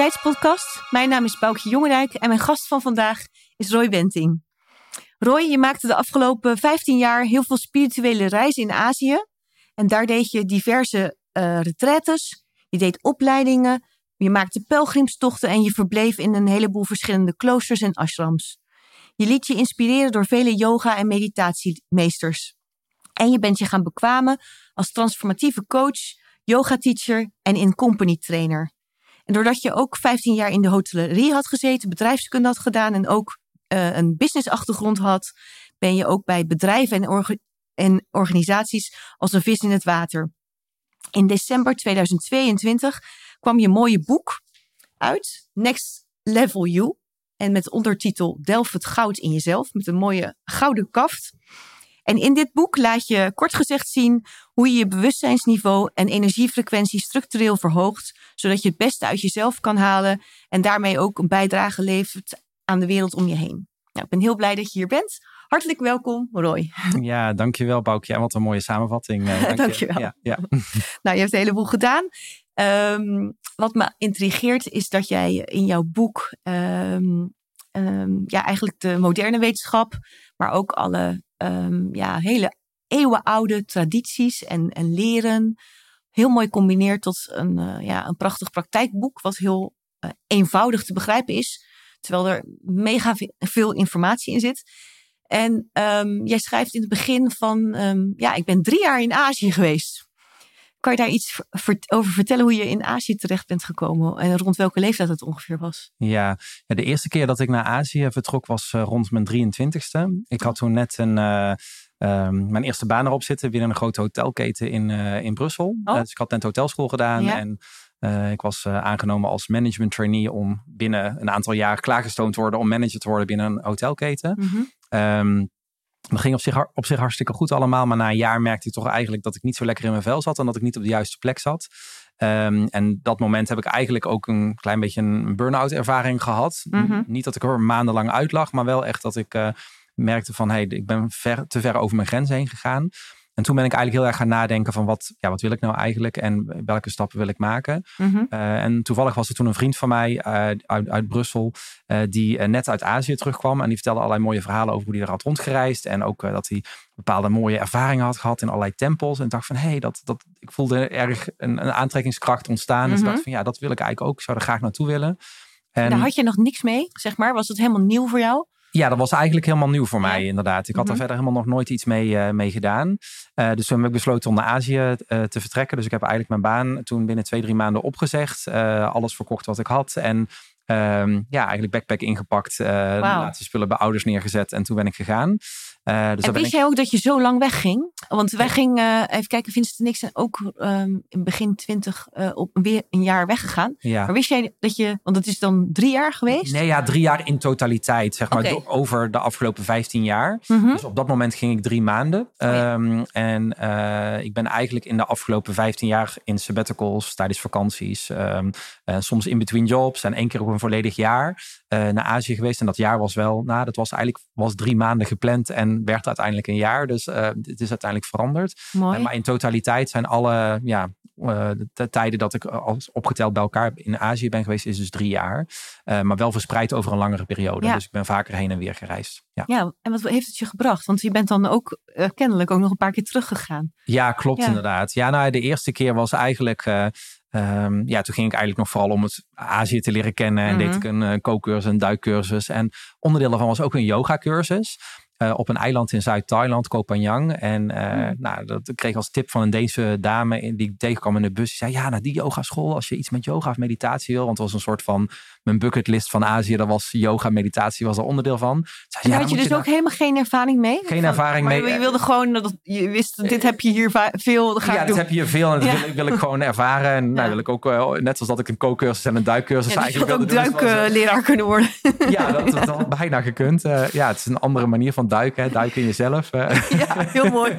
Vitaliteitspodcast. Mijn naam is Boukje Jongerijk en mijn gast van vandaag is Roy Benting. Roy, je maakte de afgelopen 15 jaar heel veel spirituele reizen in Azië. En daar deed je diverse uh, retretes, je deed opleidingen, je maakte pelgrimstochten en je verbleef in een heleboel verschillende kloosters en ashrams. Je liet je inspireren door vele yoga- en meditatiemeesters. En je bent je gaan bekwamen als transformatieve coach, yoga-teacher en in-company trainer. Doordat je ook 15 jaar in de hotellerie had gezeten, bedrijfskunde had gedaan en ook uh, een businessachtergrond had, ben je ook bij bedrijven en, en organisaties als een vis in het water. In december 2022 kwam je mooie boek uit, Next Level You. En met ondertitel Delf het goud in jezelf, met een mooie gouden kaft. En in dit boek laat je kort gezegd zien hoe je je bewustzijnsniveau en energiefrequentie structureel verhoogt, zodat je het beste uit jezelf kan halen en daarmee ook een bijdrage levert aan de wereld om je heen. Nou, ik ben heel blij dat je hier bent. Hartelijk welkom, Roy. Ja, dankjewel Boukje. Wat een mooie samenvatting. Dank dankjewel. Ja, ja. nou, je hebt een heleboel gedaan. Um, wat me intrigeert is dat jij in jouw boek um, um, ja, eigenlijk de moderne wetenschap, maar ook alle ja, hele eeuwenoude tradities en, en leren heel mooi combineert tot een, uh, ja, een prachtig praktijkboek, wat heel uh, eenvoudig te begrijpen is, terwijl er mega veel informatie in zit. En um, jij schrijft in het begin van, um, ja, ik ben drie jaar in Azië geweest. Kan je daar iets over vertellen hoe je in Azië terecht bent gekomen en rond welke leeftijd het ongeveer was? Ja, de eerste keer dat ik naar Azië vertrok was uh, rond mijn 23ste. Ik had toen net een, uh, um, mijn eerste baan erop zitten binnen een grote hotelketen in, uh, in Brussel. Oh. dus ik had net hotelschool gedaan ja. en uh, ik was uh, aangenomen als management trainee om binnen een aantal jaar klaargestoomd te worden om manager te worden binnen een hotelketen. Mm -hmm. um, dat ging op zich, op zich hartstikke goed allemaal. Maar na een jaar merkte ik toch eigenlijk dat ik niet zo lekker in mijn vel zat. En dat ik niet op de juiste plek zat. Um, en dat moment heb ik eigenlijk ook een klein beetje een burn-out ervaring gehad. Mm -hmm. Niet dat ik er maandenlang uit lag. Maar wel echt dat ik uh, merkte van... Hey, ik ben ver, te ver over mijn grens heen gegaan. En toen ben ik eigenlijk heel erg gaan nadenken van wat, ja, wat wil ik nou eigenlijk en welke stappen wil ik maken. Mm -hmm. uh, en toevallig was er toen een vriend van mij uh, uit, uit Brussel uh, die net uit Azië terugkwam. En die vertelde allerlei mooie verhalen over hoe hij er had rondgereisd. En ook dat hij bepaalde mooie ervaringen had gehad in allerlei tempels. En dacht van hé, hey, dat, dat, ik voelde erg een, een aantrekkingskracht ontstaan. Mm -hmm. Dus ik dacht van ja, dat wil ik eigenlijk ook. Ik zou er graag naartoe willen. En daar had je nog niks mee, zeg maar? Was het helemaal nieuw voor jou? Ja, dat was eigenlijk helemaal nieuw voor mij, inderdaad. Ik had mm -hmm. er verder helemaal nog nooit iets mee, uh, mee gedaan. Uh, dus toen heb ik besloten om naar Azië uh, te vertrekken. Dus ik heb eigenlijk mijn baan toen binnen twee, drie maanden opgezegd. alles verkocht wat ik had. En um, ja, eigenlijk backpack ingepakt. Wow. Laatste spullen bij ouders neergezet. En toen ben ik gegaan. Uh, dus en wist ik... jij ook dat je zo lang wegging? Want wij gingen, even kijken, Vincent en ik zijn ook um, in begin twintig uh, op weer een jaar weggegaan. Ja. Maar wist jij dat je, want het is dan drie jaar geweest? Nee, ja, drie jaar in totaliteit, zeg maar, okay. over de afgelopen vijftien jaar. Mm -hmm. Dus op dat moment ging ik drie maanden. Oh, ja. um, en ik ben eigenlijk in de afgelopen vijftien jaar in sabbaticals, tijdens vakanties, um, soms in between jobs en één keer op een volledig jaar naar Azië geweest. En dat jaar was wel, nou, dat was eigenlijk was drie maanden gepland en werd uiteindelijk een jaar. Dus het is uiteindelijk veranderd. Uh, maar in totaliteit zijn alle ja, uh, de tijden dat ik als opgeteld bij elkaar in Azië ben geweest, is dus drie jaar. maar wel verspreid over een langere periode. Ja. Dus ik ben vaker heen en weer gereisd. Ja. ja, en wat heeft het je gebracht? Want je bent dan ook kennelijk ook nog een paar keer teruggegaan. Ja, klopt ja. inderdaad. Ja, nou, de eerste keer was eigenlijk. Um, ja, toen ging ik eigenlijk nog vooral om het Azië te leren kennen. En mm -hmm. deed ik een uh, kookcursus, een duikcursus. En onderdeel daarvan was ook een yoga cursus. Uh, op een eiland in Zuid-Thailand, Koh Phangan. En uh, mm. nou, dat kreeg als tip van een Deense dame die ik tegenkwam in de bus. Die zei, ja, naar die yogaschool, als je iets met yoga of meditatie wil. Want het was een soort van, mijn bucketlist van Azië, daar was yoga, meditatie was er onderdeel van. Zei, en ja, had je dus je ook daar... helemaal geen ervaring mee? Geen ervaring maar mee. Je wilde gewoon, dat je wist, dit heb je hier veel, dat ga ja, ik dit doen. heb je hier veel en dat wil, wil, ik gewoon ervaren. En nou, wil ik ook, uh, net zoals dat ik een kookcursus en een duikcursus ja, eigenlijk wilde ook duikleraar kunnen worden. ja, dat, dat had bijna gekund. ja, het is een andere manier van duiken, hè. duiken in jezelf. ja, heel mooi.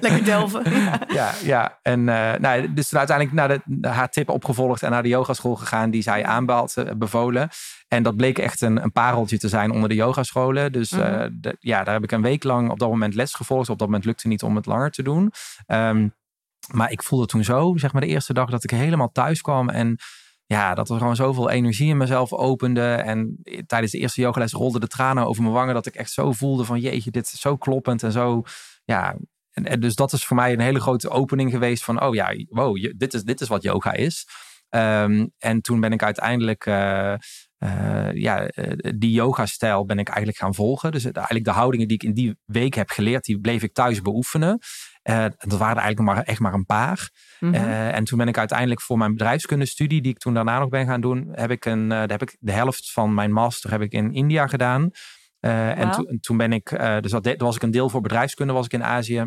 Lekker delven. ja, ja. En nou, dus uiteindelijk naar de, haar tip opgevolgd en naar de yogaschool gegaan die zij aanbad, En dat bleek echt een, een, pareltje te zijn onder de yogascholen. Dus mm -hmm. uh, de, ja, daar heb ik een week lang op dat moment les gevolgd. Op dat moment lukte niet om het langer te doen. Um, maar ik voelde toen zo, zeg maar de eerste dag dat ik helemaal thuis kwam en ja, dat er gewoon zoveel energie in mezelf opende. En tijdens de eerste yogales rolden de tranen over mijn wangen. Dat ik echt zo voelde van jeetje, dit is zo kloppend en zo. Ja, en, en dus dat is voor mij een hele grote opening geweest van oh ja, wow, dit is, dit is wat yoga is. Ehm, en toen ben ik uiteindelijk uh, uh, ja, die yoga-stijl ben ik eigenlijk gaan volgen. Dus eigenlijk de houdingen die ik in die week heb geleerd, die bleef ik thuis beoefenen. Uh, dat waren er eigenlijk maar, echt maar een paar. Mm en toen ben ik uiteindelijk voor mijn bedrijfskundestudie, die ik toen daarna nog ben gaan doen, heb ik, een, uh, heb ik de helft van mijn master heb ik in India gedaan. En to, toen ben ik, dus dat, dat, was ik een deel voor bedrijfskunde, was ik in Azië.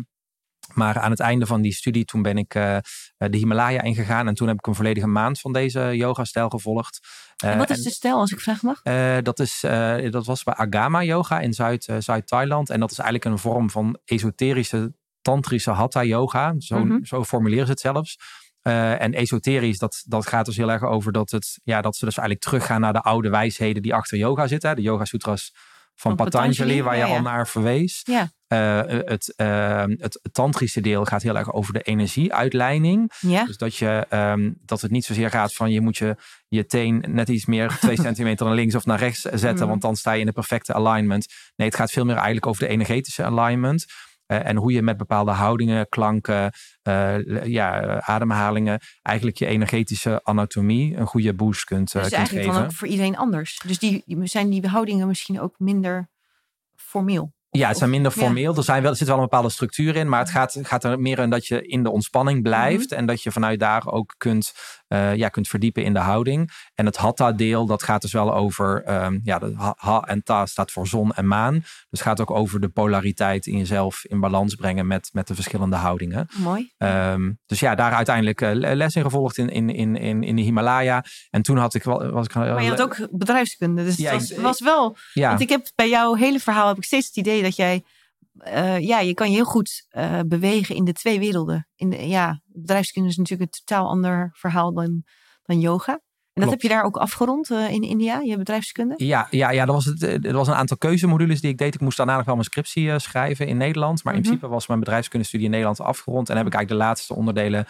Maar aan het einde van die studie, toen ben ik uh, de Himalaya ingegaan. En toen heb ik een volledige maand van deze yoga-stijl gevolgd. Uh, en wat is de stijl, als ik vraag mag? Uh, dat, is, dat was bij Agama Yoga in Zuid-Thailand. en dat is eigenlijk een vorm van esoterische, tantrische hatha yoga. Zo, mm -hmm. zo formuleren ze het zelfs. en esoterisch, dat, dat gaat dus heel erg over dat, het, ja, dat ze dus eigenlijk teruggaan naar de oude wijsheden die achter yoga zitten. De Yoga Sutras van, van Patanjali, waar je ja. al naar verwees. Ja. Uh, het, uh, het tantrische deel gaat heel erg over de energieuitleiding. Ja. Dus dat, je, um, dat het niet zozeer gaat van je moet je, je teen net iets meer twee centimeter naar links of naar rechts zetten, mm. want dan sta je in de perfecte alignment. Nee, het gaat veel meer eigenlijk over de energetische alignment. Uh, en hoe je met bepaalde houdingen, klanken, ja, ademhalingen, eigenlijk je energetische anatomie een goede boost kunt, dus kunt eigenlijk geven. dan ook voor iedereen anders. Dus die, zijn die houdingen misschien ook minder formeel? Ja, het zijn minder formeel. Er, zijn wel, er zit wel een bepaalde structuur in. Maar het gaat, gaat er meer in dat je in de ontspanning blijft. En dat je vanuit daar ook kunt, uh, ja, kunt verdiepen in de houding. En het hatha-deel, dat gaat dus wel over... Um, ja, de ha, en ta staat voor zon en maan. Dus het gaat ook over de polariteit in jezelf in balans brengen met, met de verschillende houdingen. Mooi. Um, dus ja, daar uiteindelijk uh, les in gevolgd in, in, in, in, in de Himalaya. En toen had ik wel... Was ik, maar je had ook bedrijfskunde. Dus ja, het was, was wel... Ja. Want ik heb bij jouw hele verhaal heb ik steeds het idee dat jij uh, ja, je kan je heel goed uh, bewegen in de twee werelden. In de, ja, bedrijfskunde is natuurlijk een totaal ander verhaal dan, dan yoga. En dat heb je daar ook afgerond uh, in India, je bedrijfskunde? Ja, ja, ja dat, was het, er was een aantal keuzemodules die ik deed. Ik moest daarna nog wel mijn scriptie schrijven in Nederland. Maar in mm -hmm. principe was mijn bedrijfskundestudie in Nederland afgerond. En heb ik eigenlijk de laatste onderdelen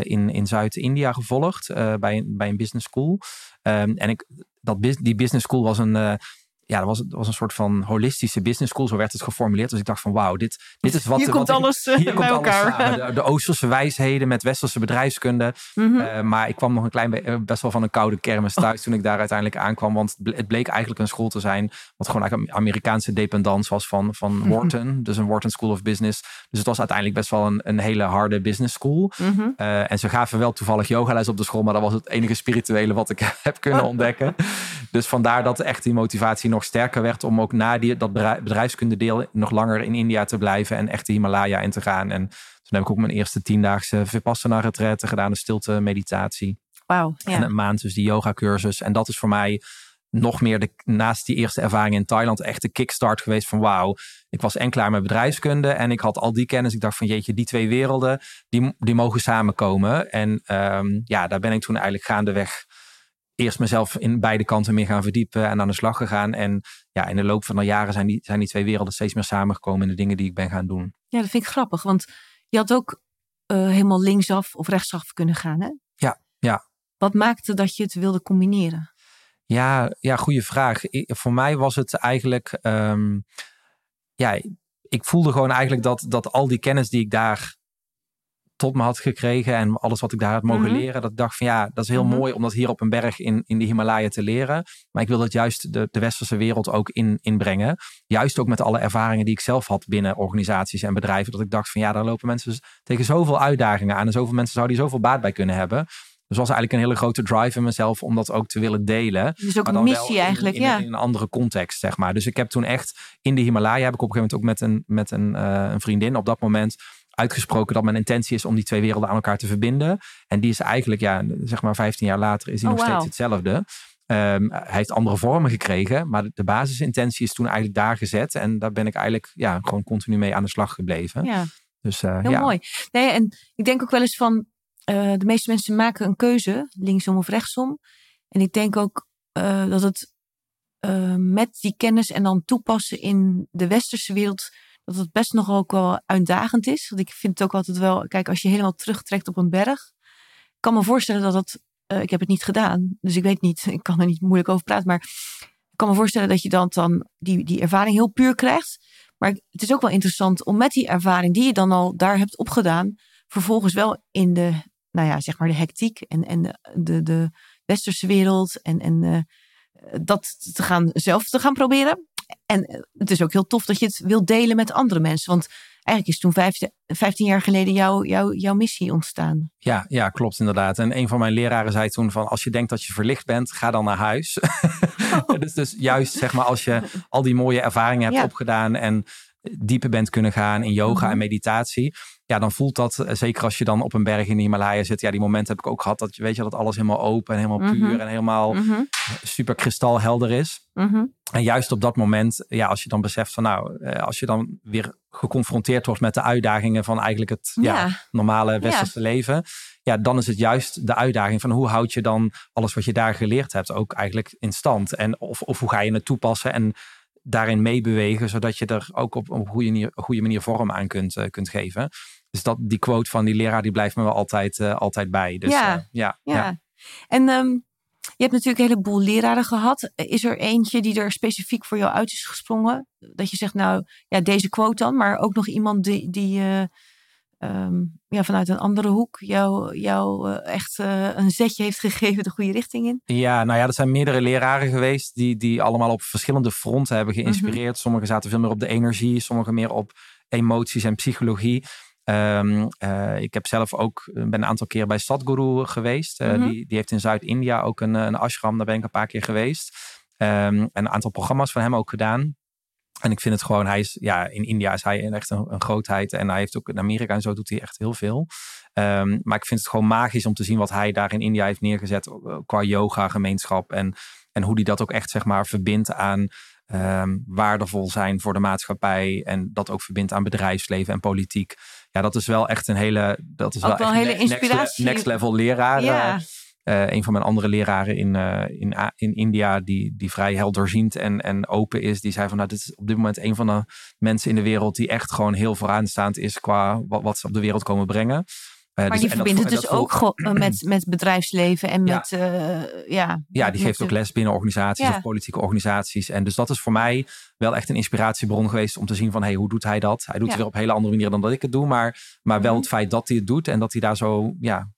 in, in Zuid-India gevolgd bij, bij een business school. Um, en ik, dat, die business school was een ja, dat was, dat was een soort van holistische business school. Zo werd het geformuleerd. Dus ik dacht van wauw, dit, dit is wat... Hier komt wat alles ik, hier bij komt elkaar. Alles de, de, Oosterse wijsheden met Westerse bedrijfskunde. Mm -hmm. uh, maar ik kwam nog een klein beetje, best wel van een koude kermis thuis oh. toen ik daar uiteindelijk aankwam. Want het bleek eigenlijk een school te zijn wat gewoon eigenlijk een Amerikaanse dependance was van, van Wharton. Mm -hmm. Dus een Wharton School of Business. Dus het was uiteindelijk best wel een, een hele harde business school. Mm -hmm. uh, en ze gaven wel toevallig yogales op de school. Maar dat was het enige spirituele wat ik heb kunnen ontdekken. Dus vandaar dat echt die motivatie nog sterker werd om ook na die, dat bedrijfskundedeel nog langer in India te blijven en echt de Himalaya in te gaan. En toen heb ik ook mijn eerste tiendaagse Vipassana retraite gedaan, een stilte meditatie. Wauw. Ja. En een maand dus die yoga cursus. En dat is voor mij nog meer de, naast die eerste ervaring in Thailand echt de kickstart geweest van wauw. Ik was en klaar met bedrijfskunde en ik had al die kennis. Ik dacht van jeetje, die twee werelden, die, die mogen samenkomen. En um, ja, daar ben ik toen eigenlijk gaandeweg eerst mezelf in beide kanten meer gaan verdiepen en aan de slag gegaan. En ja, in de loop van de jaren zijn die, zijn die twee werelden steeds meer samengekomen in de dingen die ik ben gaan doen. Ja, dat vind ik grappig, want je had ook uh, helemaal linksaf of rechtsaf kunnen gaan, hè? Ja, ja. Wat maakte dat je het wilde combineren? Ja, ja goede vraag. Ik, voor mij was het eigenlijk, um, ja, ik voelde gewoon eigenlijk dat, dat al die kennis die ik daar tot me had gekregen en alles wat ik daar had mogen mm -hmm. leren. Dat ik dacht van ja, dat is heel mm -hmm. mooi om dat hier op een berg in, in de Himalaya te leren. Maar ik wil dat juist de, de westerse wereld ook in, inbrengen. Juist ook met alle ervaringen die ik zelf had binnen organisaties en bedrijven. Dat ik dacht van ja, daar lopen mensen tegen zoveel uitdagingen aan. En zoveel mensen zouden hier zoveel baat bij kunnen hebben. Dus was eigenlijk een hele grote drive in mezelf om dat ook te willen delen. Dus ook een missie eigenlijk, in, ja. In een andere context, zeg maar. Dus ik heb toen echt in de Himalaya, heb ik op een gegeven moment ook met een, met een, uh, een vriendin op dat moment uitgesproken dat mijn intentie is om die twee werelden aan elkaar te verbinden. En die is eigenlijk, ja, zeg maar 15 jaar later, is die oh, nog wow. steeds hetzelfde. Um, hij heeft andere vormen gekregen, maar de basisintentie is toen eigenlijk daar gezet. En daar ben ik eigenlijk ja, gewoon continu mee aan de slag gebleven. Ja. Dus, uh, Heel ja. mooi. Nee, en ik denk ook wel eens van, uh, de meeste mensen maken een keuze, linksom of rechtsom. En ik denk ook uh, dat het met die kennis en dan toepassen in de westerse wereld dat het best nog ook wel uitdagend is. Want ik vind het ook altijd wel, kijk, als je helemaal terugtrekt op een berg, kan me voorstellen dat het eh, ik heb het niet gedaan, dus ik weet niet, ik kan er niet moeilijk over praten. Maar ik kan me voorstellen dat je dan, dan die, die ervaring heel puur krijgt. Maar het is ook wel interessant om met die ervaring die je dan al daar hebt opgedaan, vervolgens wel in de, nou ja, zeg maar de hectiek en, en de, de, de westerse wereld en, en uh, dat te gaan, zelf te gaan proberen. En het is ook heel tof dat je het wilt delen met andere mensen. Want eigenlijk is toen 15, 15 jaar geleden jouw, jouw, jouw missie ontstaan. Ja, ja, klopt inderdaad. En een van mijn leraren zei toen van als je denkt dat je verlicht bent, ga dan naar huis. Oh. dus, dus juist zeg maar als je al die mooie ervaringen hebt opgedaan en dieper bent kunnen gaan in yoga en mhm. meditatie. Ja, dan voelt dat, eh, zeker als je dan op een berg in de Himalaya zit. Ja, die momenten heb ik ook gehad dat je weet je dat alles helemaal open en helemaal puur mhm. en helemaal mhm. super kristalhelder is. En juist op dat moment, ja, als je dan beseft van nou, eh, als je dan weer geconfronteerd wordt met de uitdagingen van eigenlijk het ja. normale westerse leven. Ja, dan is het juist de uitdaging van hoe houd je dan alles wat je daar geleerd hebt ook eigenlijk in stand. En of, of hoe ga je het toepassen en daarin meebewegen, zodat je er ook op, een goede manier, goede manier vorm aan kunt, uh, kunt geven. Dus dat, die quote van die leraar, die blijft me wel altijd, uh, altijd bij. Dus, ja, uh, ja, ja. En um, je hebt natuurlijk een heleboel leraren gehad. Is er eentje die er specifiek voor jou uit is gesprongen? Dat je zegt, nou ja, deze quote dan, maar ook nog iemand die, die um, ja, vanuit een andere hoek jou, jou uh, echt uh, een zetje heeft gegeven de goede richting in? Ja, nou ja, er zijn meerdere leraren geweest die, die allemaal op verschillende fronten hebben geïnspireerd. Mm -hmm. Sommigen zaten veel meer op de energie, sommigen meer op emoties en psychologie. Um, uh, ik heb zelf ook ben een aantal keer bij Sadhguru geweest. Mm -hmm. die, die heeft in Zuid-India ook een, een ashram, daar ben ik een paar keer geweest. Um, en een aantal programma's van hem ook gedaan. En ik vind het gewoon, hij is, ja, in India is hij echt een, een grootheid. En hij heeft ook in Amerika en zo doet hij echt heel veel. Um, maar ik vind het gewoon magisch om te zien wat hij daar in India heeft neergezet eh, qua yoga gemeenschap. En, en hoe hij dat ook echt, zeg maar, verbindt aan um, waardevol zijn voor de maatschappij. En dat ook verbindt aan bedrijfsleven en politiek. Ja, dat is wel echt een hele, dat is ook wel, hele inspiratie. Next, next level leraar. Ja. Uh, een van mijn andere leraren in, uh, in, in India, die, die vrij helderziend en, en open is, die zei van nou, dit is op dit moment een van de mensen in de wereld die echt gewoon heel vooraanstaand is qua wat, wat ze op de wereld komen brengen. Uh, maar dus, die verbindt het dus ook met, met bedrijfsleven en met, ja. ja. Ja, die geeft ook les binnen organisaties ja. of politieke organisaties. En dus dat is voor mij wel echt een inspiratiebron geweest om te zien van, hey, hoe doet hij dat? Hij doet het weer op een hele andere manier dan dat ik het doe, maar, maar wel mhm. het feit dat hij het doet en dat hij daar zo, ja,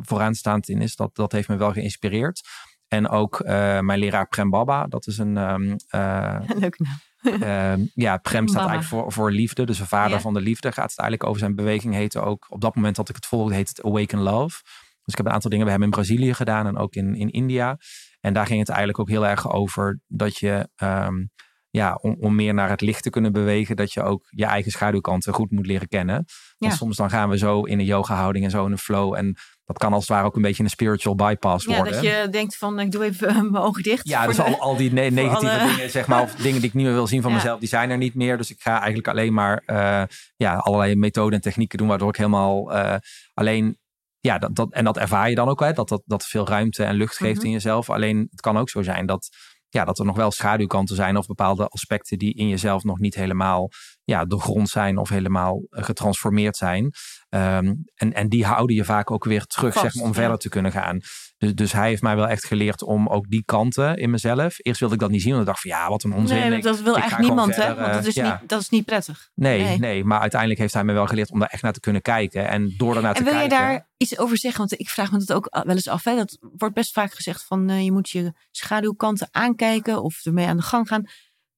vooraanstaand in is, dat, dat heeft me wel geïnspireerd. En ook uh, mijn leraar Prem Baba, dat is een... Um, uh, Leuk naam. Uh, ja, Prem staat eigenlijk voor, voor liefde. Dus een vader ja. van de liefde gaat het eigenlijk over. Zijn beweging heette ook, op dat moment dat ik het volgde, heet het Awaken Love. Dus ik heb een aantal dingen bij hem in Brazilië gedaan en ook in, in India. En daar ging het eigenlijk ook heel erg over dat je, um, ja, om, om meer naar het licht te kunnen bewegen, dat je ook je eigen schaduwkanten goed moet leren kennen. Want soms dan gaan we zo in een yoga houding en zo in een flow. En dat kan als het ware ook een beetje een spiritual bypass worden. Ja, dat je denkt van ik doe even mijn ogen dicht. Ja, dus al, al die ne negatieve alle... dingen, zeg maar, of dingen die ik niet meer wil zien van ja. mezelf, die zijn er niet meer. Dus ik ga eigenlijk alleen maar uh, ja, allerlei methoden en technieken doen, waardoor ik helemaal uh, alleen. Ja, dat, dat, en dat ervaar je dan ook, hè, dat, dat dat veel ruimte en lucht geeft mm -hmm. in jezelf. Alleen het kan ook zo zijn dat ja, dat er nog wel schaduwkanten zijn of bepaalde aspecten die in jezelf nog niet helemaal ja, grond zijn of helemaal getransformeerd zijn. Um, en, en die houden je vaak ook weer terug Vast, zeg maar, om ja. verder te kunnen gaan. Dus, dus hij heeft mij wel echt geleerd om ook die kanten in mezelf. Eerst wilde ik dat niet zien, want ik dacht van ja, wat een onzin. Nee, dat wil eigenlijk niemand, hè? Want dat is, ja. niet, dat is niet prettig. Nee, nee, nee, maar uiteindelijk heeft hij me wel geleerd om daar echt naar te kunnen kijken. En door daarnaar en te kijken. En wil je daar iets over zeggen? Want ik vraag me dat ook wel eens af. Hè? Dat wordt best vaak gezegd van uh, je moet je schaduwkanten aankijken of ermee aan de gang gaan.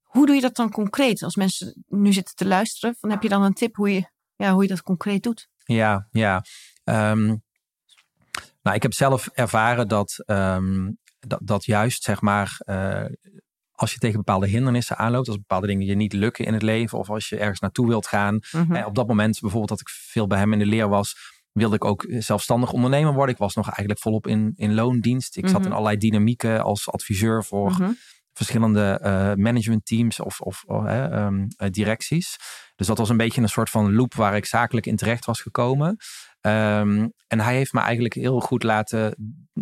Hoe doe je dat dan concreet? Als mensen nu zitten te luisteren, van heb je dan een tip hoe je, ja, hoe je dat concreet doet? Ja, ja. Um, nou, ik heb zelf ervaren dat, um, dat, dat juist, zeg maar, uh, als je tegen bepaalde hindernissen aanloopt, als bepaalde dingen je niet lukken in het leven, of als je ergens naartoe wilt gaan. -hmm. op dat moment, bijvoorbeeld, dat ik veel bij hem in de leer was, wilde ik ook zelfstandig ondernemer worden. Ik was nog eigenlijk volop in, in loondienst. Ik zat in allerlei dynamieken als adviseur voor. -hmm verschillende uh, managementteams of, of uh, um, uh, directies. Dus dat was een beetje een soort van loop waar ik zakelijk in terecht was gekomen. Um, en hij heeft me eigenlijk heel goed laten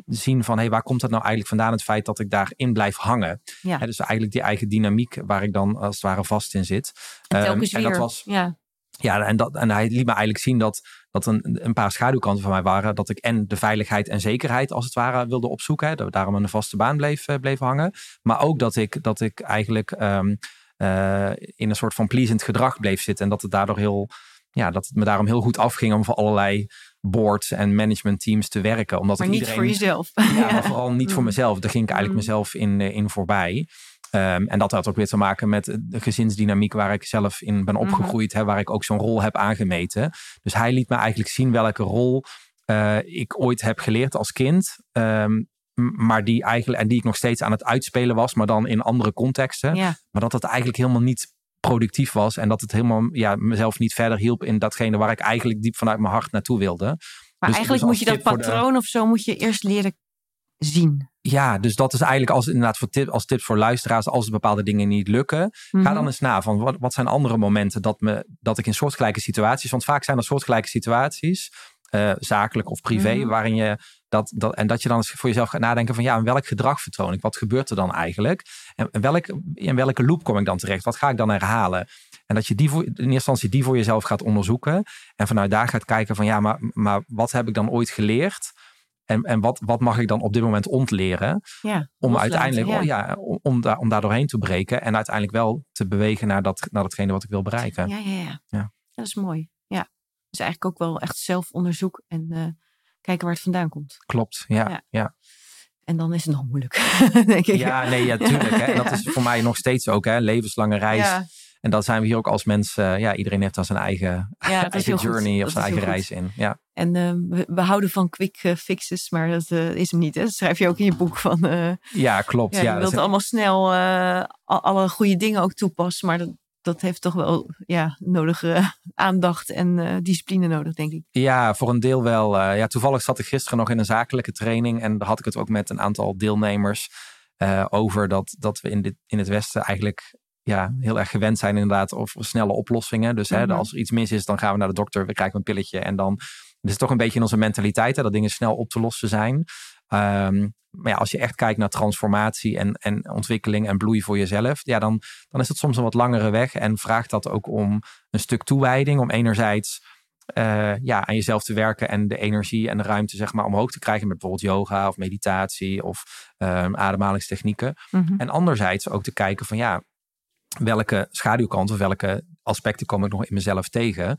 zien van... hey, waar komt dat nou eigenlijk vandaan? Het feit dat ik daarin blijf hangen. Ja. dus eigenlijk die eigen dynamiek waar ik dan als het ware vast in zit. En um, weer, en dat was, ja. Ja, en, dat, en hij liet me eigenlijk zien dat, dat een, een paar schaduwkanten van mij waren. Dat ik en de veiligheid en zekerheid als het ware wilde opzoeken. Hè, dat we daarom aan een vaste baan bleef, uh, bleef hangen. Maar ook dat ik, dat ik eigenlijk um, uh, in een soort van pleasend gedrag bleef zitten. En dat het daardoor heel, ja, dat het me daarom heel goed afging om voor allerlei boards en management teams te werken. Omdat maar ik niet iedereen, voor jezelf. Ja, maar vooral niet voor Mm. mezelf. Daar ging ik eigenlijk Mm. mezelf in, eh, in voorbij. Ehm, en dat had ook weer te maken met de gezinsdynamiek waar ik zelf in ben Mhm. opgegroeid, hè, waar ik ook zo'n rol heb aangemeten. Dus hij liet me eigenlijk zien welke rol eh, ik ooit heb geleerd als kind. Ehm, maar die eigenlijk, en die ik nog steeds aan het uitspelen was, maar dan in andere contexten. Ja. Maar dat het eigenlijk helemaal niet productief was. En dat het helemaal ja, mezelf niet verder hielp in datgene waar ik eigenlijk diep vanuit mijn hart naartoe wilde. Maar Dus- eigenlijk dus moet je dat de- patroon of zo moet je eerst leren zien. Ja, dus dat is eigenlijk als, inderdaad voor tip, als tips voor luisteraars. Als bepaalde dingen niet lukken, Ga Mhm. dan eens na van wat, wat zijn andere momenten dat, me, dat ik in soortgelijke situaties, want vaak zijn er soortgelijke situaties, eh, zakelijk of privé, Mhm. waarin je dat, dat, en dat je dan eens voor jezelf gaat nadenken van ja, in welk gedrag vertoon ik? Wat gebeurt er dan eigenlijk? En in, welk, in welke loop kom ik dan terecht? Wat ga ik dan herhalen? En dat je die voor, in eerste instantie die voor jezelf gaat onderzoeken en vanuit daar gaat kijken van ja, maar, maar wat heb ik dan ooit geleerd? En, en wat, wat mag ik dan op dit moment ontleren? Ja, Om uiteindelijk ja. oh ja, om, om, daar, om daar doorheen te breken. En uiteindelijk wel te bewegen naar, dat, naar datgene wat ik wil bereiken. Ja, ja, ja. Ja. Dat is mooi. Ja. Dus eigenlijk ook wel echt zelfonderzoek en eh, kijken waar het vandaan komt. Klopt, ja. Ja. Ja, ja. En dan is het nog moeilijk, denk ik. nee, ja, tuurlijk. Hè. En dat is voor mij nog steeds ook, hè, levenslange reis. En dat zijn we hier ook als mensen. Ja, iedereen heeft daar zijn eigen, ja, eigen journey of zijn eigen goed. reis in. Ja, En eh, we, we houden van quick eh, fixes, maar dat eh, is hem niet. Hè? Dat schrijf je ook in je boek van. eh, ja klopt. ja, Ja, je dat wilt allemaal snel eh, al- alle goede dingen ook toepassen, maar dat, dat heeft toch wel ja, nodige aandacht en eh, discipline nodig, denk ik. Ja, voor een deel wel. eh, ja, toevallig zat ik gisteren nog in een zakelijke training. En daar had ik het ook met een aantal deelnemers eh, over dat, dat we in, dit, in het Westen eigenlijk ja, heel erg gewend zijn inderdaad of snelle oplossingen. Dus hè, Mhm. als er iets mis is, dan gaan we naar de dokter, we krijgen een pilletje. En dan het is toch een beetje in onze mentaliteit hè, dat dingen snel op te lossen zijn. Ehm, maar ja, als je echt kijkt naar transformatie en, en ontwikkeling en bloei voor jezelf, ja, dan, dan is het soms een wat langere weg en vraagt dat ook om een stuk toewijding. Om enerzijds eh, ja, aan jezelf te werken en de energie en de ruimte zeg maar, omhoog te krijgen met bijvoorbeeld yoga of meditatie of ehm, ademhalingstechnieken. Mhm. En anderzijds ook te kijken van ja, welke schaduwkanten of welke aspecten kom ik nog in mezelf tegen,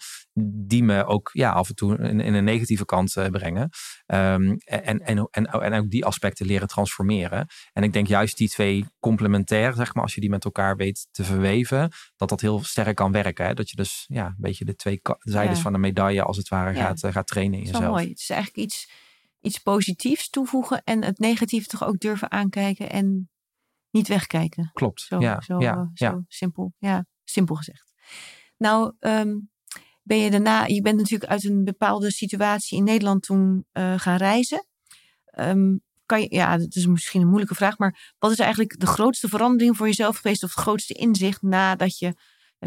die me ook ja, af en toe in, in een negatieve kant eh, brengen. Ehm, en, en, en, en ook die aspecten leren transformeren. En ik denk juist die twee complementair, zeg maar, als je die met elkaar weet te verweven, dat dat heel sterk kan werken. Hè? Dat je dus ja, een beetje de twee zijdes Ja. van de medaille als het ware Ja. gaat, eh, gaat trainen in jezelf. mooi. Het is eigenlijk iets, iets positiefs toevoegen en het negatief toch ook durven aankijken en niet wegkijken. Klopt. Zo, ja, zo, ja, eh, ja. zo simpel. Ja, simpel gezegd. Nou, ehm, ben je daarna, je bent natuurlijk uit een bepaalde situatie in Nederland toen eh, gaan reizen. Ehm, kan je, ja, dat is misschien een moeilijke vraag, maar wat is eigenlijk de grootste verandering voor jezelf geweest of het grootste inzicht nadat je, eh,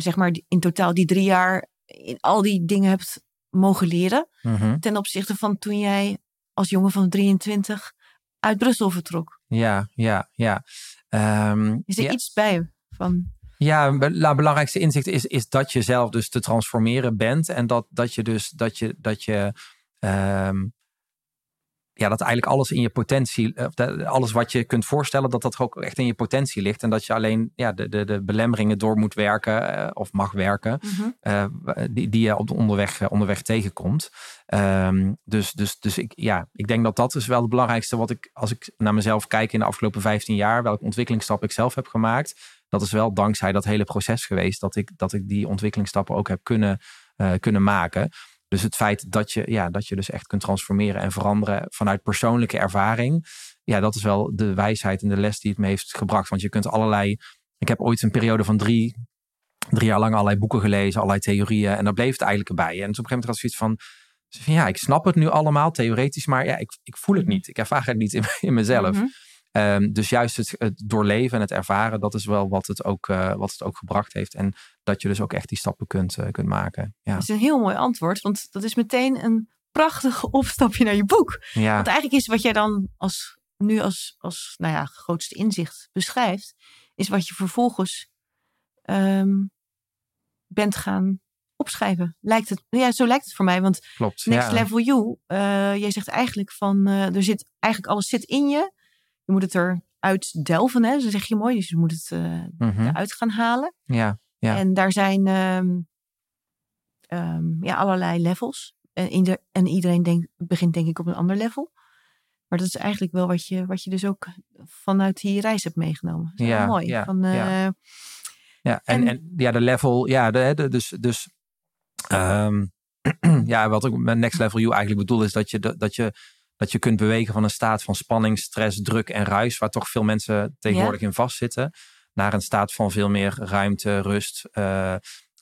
zeg maar, in totaal die drie jaar in al die dingen hebt mogen leren Mhm. ten opzichte van toen jij als jongen van 23 uit Brussel vertrok? ja, ja, ja. Ehm, Is er ja. iets bij van? Ja, het be- belangrijkste inzicht is, is dat je zelf dus te transformeren bent. En dat, dat je dus dat je, dat je ehm, ja, dat eigenlijk alles in je potentie, dat- alles wat je kunt voorstellen, dat dat ook echt in je potentie ligt. En dat je alleen ja, de, de, de belemmeringen door moet werken eh, of mag werken, eh, die, die je op de onderweg, eh, onderweg tegenkomt. Ehm, dus dus, dus ik, ja, ik denk dat dat is wel het belangrijkste wat ik, als ik naar mezelf kijk in de afgelopen 15 jaar, welke ontwikkelingsstap ik zelf heb gemaakt. Dat is wel dankzij dat hele proces geweest dat ik, dat ik die ontwikkelingsstappen ook heb kunnen, eh, kunnen maken. Dus het feit dat je, ja, dat je dus echt kunt transformeren en veranderen vanuit persoonlijke ervaring. Ja, dat is wel de wijsheid en de les die het me heeft gebracht. Want je kunt allerlei. Ik heb ooit een periode van drie, drie jaar lang allerlei boeken gelezen, allerlei theorieën. En daar bleef het eigenlijk bij. En op een gegeven moment had ik zoiets van. van, Ja, ik snap het nu allemaal theoretisch, maar ja, ik, ik voel het niet. Ik ervaar het niet in, in mezelf. Mhm. Ehm, dus juist het, het doorleven en het ervaren, dat is wel wat het ook, eh, wat het ook gebracht heeft. En dat je dus ook echt die stappen kunt, eh, kunt maken. Ja. Dat is een heel mooi antwoord, want dat is meteen een prachtig opstapje naar je boek. Ja. Want eigenlijk is wat jij dan als, nu als, als nou ja, grootste inzicht beschrijft, is wat je vervolgens ehm, bent gaan opschrijven. Lijkt het, ja, zo lijkt het voor mij. Want Klopt. Next ja. Level You, uh, jij zegt eigenlijk van, er zit eigenlijk alles zit in je. Je moet het eruit delven, hè? Zo zeg je mooi. Dus je moet het uh, mm -hmm. eruit gaan halen. Ja, ja. En daar zijn um, um, ja, allerlei levels. En, ieder, en iedereen denkt, begint denk ik op een ander level. Maar dat is eigenlijk wel wat je, wat je dus ook vanuit die reis hebt meegenomen. Dat is ja, mooi. Ja, van, uh, ja. ja en, en, en, ja, de level, ja, de, de, dus, dus um, ja, wat ik met Next Level You eigenlijk bedoel, is dat je, dat je, dat je kunt bewegen van een staat van spanning, stress, druk en ruis, waar toch veel mensen tegenwoordig ja. in vastzitten, naar een staat van veel meer ruimte, rust, uh,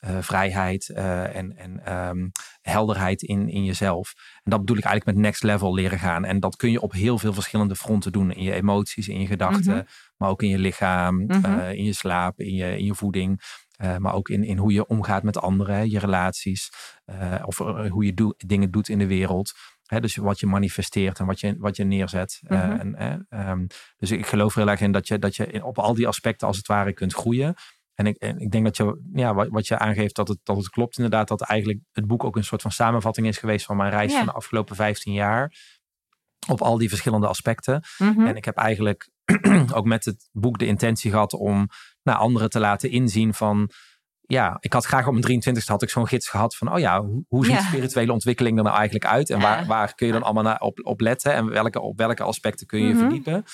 uh, vrijheid uh, en, en um, helderheid in, in jezelf. En dat bedoel ik eigenlijk met next level leren gaan. En dat kun je op heel veel verschillende fronten doen. In je emoties, in je gedachten, mm -hmm. maar ook in je lichaam, mm -hmm. uh, in je slaap, in je, in je voeding. Maar ook in, in hoe je omgaat met anderen, hè, je relaties. Of hoe je do dingen doet in de wereld. Hè, dus wat je manifesteert en wat je, wat je neerzet. Mm -hmm. en, um, dus ik geloof er heel erg in dat je, dat je op al die aspecten als het ware kunt groeien. En ik, en ik denk dat je, ja, wat, wat je aangeeft, dat het, dat het klopt inderdaad. Dat eigenlijk het boek ook een soort van samenvatting is geweest van mijn reis ja. van de afgelopen 15 jaar. Op al die verschillende aspecten. Mhm. Mm -hmm. En ik heb eigenlijk ook met het boek de intentie gehad om naar anderen te laten inzien van... Ja, ik had graag op mijn 23ste had ik zo'n gids gehad van... Oh ja, hoe, hoe ziet ja. spirituele ontwikkeling er nou eigenlijk uit? En waar, waar kun je dan allemaal naar op, op letten? En welke, op welke aspecten kun je je mm -hmm. verdiepen?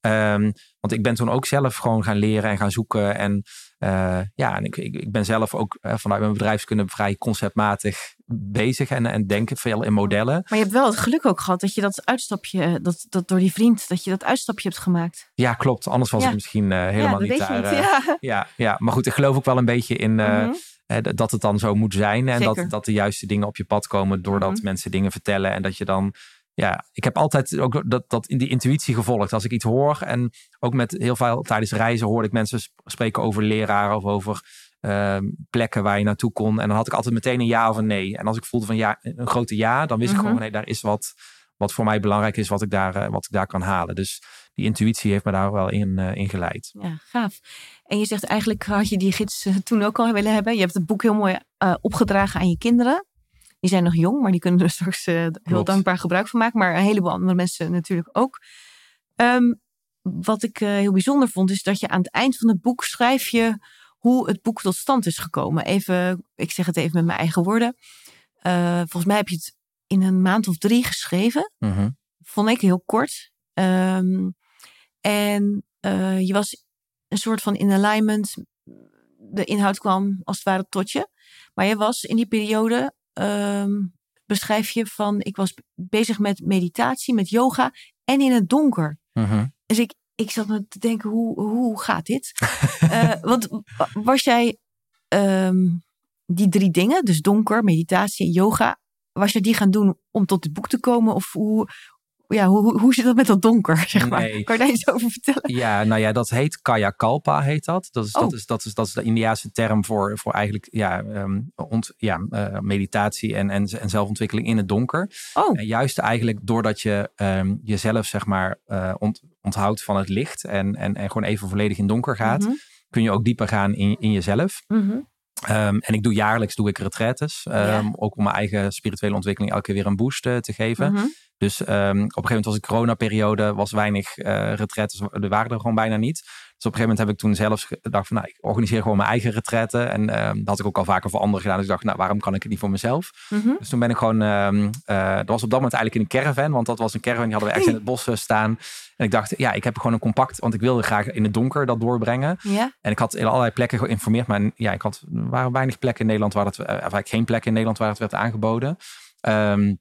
Um, want ik ben toen ook zelf gewoon gaan leren en gaan zoeken. En uh, ja, en ik, ik, ik, ben zelf ook uh, vanuit mijn bedrijfskunde vrij conceptmatig bezig en, en denken veel in modellen. Maar je hebt wel het geluk ook gehad dat je dat uitstapje, dat, dat door die vriend, dat je dat uitstapje hebt gemaakt. Ja, klopt. Anders was ja. ik misschien uh, helemaal ja, niet daar. Niet, ja. ja, ja, maar goed, ik geloof ook wel een beetje in. -hmm. dat het dan zo moet zijn. En Zeker. dat, dat de juiste dingen op je pad komen doordat -hmm. mensen dingen vertellen. En dat je dan ja, ik heb altijd ook dat, dat in die intuïtie gevolgd. Als ik iets hoor en ook met heel veel tijdens reizen hoorde ik mensen spreken over leraren of over uh, plekken waar je naartoe kon. En dan had ik altijd meteen een ja of een nee. En als ik voelde van ja, een grote ja, dan wist Mhm. mm -hmm. ik gewoon nee, daar is wat, wat voor mij belangrijk is, wat ik daar, uh, wat ik daar kan halen. Dus die intuïtie heeft me daar wel in, uh, in geleid. Ja, gaaf. En je zegt eigenlijk had je die gids eh, toen ook al willen hebben. Je hebt het boek heel mooi opgedragen aan je kinderen. Die zijn nog jong, maar die kunnen er straks uh, heel dankbaar gebruik van maken. Maar een heleboel andere mensen natuurlijk ook. Um, wat ik uh, heel bijzonder vond, is dat je aan het eind van het boek schrijf je hoe het boek tot stand is gekomen. Even, ik zeg het even met mijn eigen woorden. Uh, volgens mij heb je het in een maand of drie geschreven. Mm -hmm. Vond ik heel kort. Um, en uh, je was een soort van in alignment. De inhoud kwam als het ware tot je. Maar je was in die periode um, beschrijf je van, ik was bezig met meditatie, met yoga en in het donker. -hmm. Dus ik, ik zat me te denken, hoe, hoe gaat dit? uh, want was jij um, die drie dingen, dus donker, meditatie en yoga, was je die gaan doen om tot het boek te komen? Of hoe, ja, hoe, hoe zit dat met dat donker, zeg maar? Nee. Kan je daar iets over vertellen? Ja, nou ja, dat heet Kaya Kalpa, heet dat. Dat is, Oh. dat is, dat is, dat is de Indiaanse term voor, voor eigenlijk ja, um, ont, ja, uh, meditatie en, en, en zelfontwikkeling in het donker. Oh. En juist eigenlijk doordat je um, jezelf, zeg maar, uh, ont, onthoudt van het licht en, en, en gewoon even volledig in donker gaat, Mhm. kun je ook dieper gaan in, in jezelf. Mhm. Um, en ik doe jaarlijks doe ik retraites. Um, Ja. Ook om mijn eigen spirituele ontwikkeling elke keer weer een boost uh, te geven. Mhm. Dus um, op een gegeven moment was de coronaperiode, was weinig uh, retraites, er waren er gewoon bijna niet. Dus op een gegeven moment heb ik toen zelfs gedacht van, nou, ik organiseer gewoon mijn eigen retraite. En um, dat had ik ook al vaker voor anderen gedaan. Dus ik dacht, nou, waarom kan ik het niet voor mezelf? Mhm. Dus toen ben ik gewoon, uh, dat was op dat moment eigenlijk in een caravan. Want dat was een caravan, die hadden we ergens in het bos uh, staan. En ik dacht, ja, ik heb gewoon een compact, want ik wilde graag in het donker dat doorbrengen. En ik had in allerlei plekken geïnformeerd. Maar ja, ik had, er waren weinig plekken in Nederland waar het, uh, eigenlijk geen plekken in Nederland waar het werd aangeboden. Um,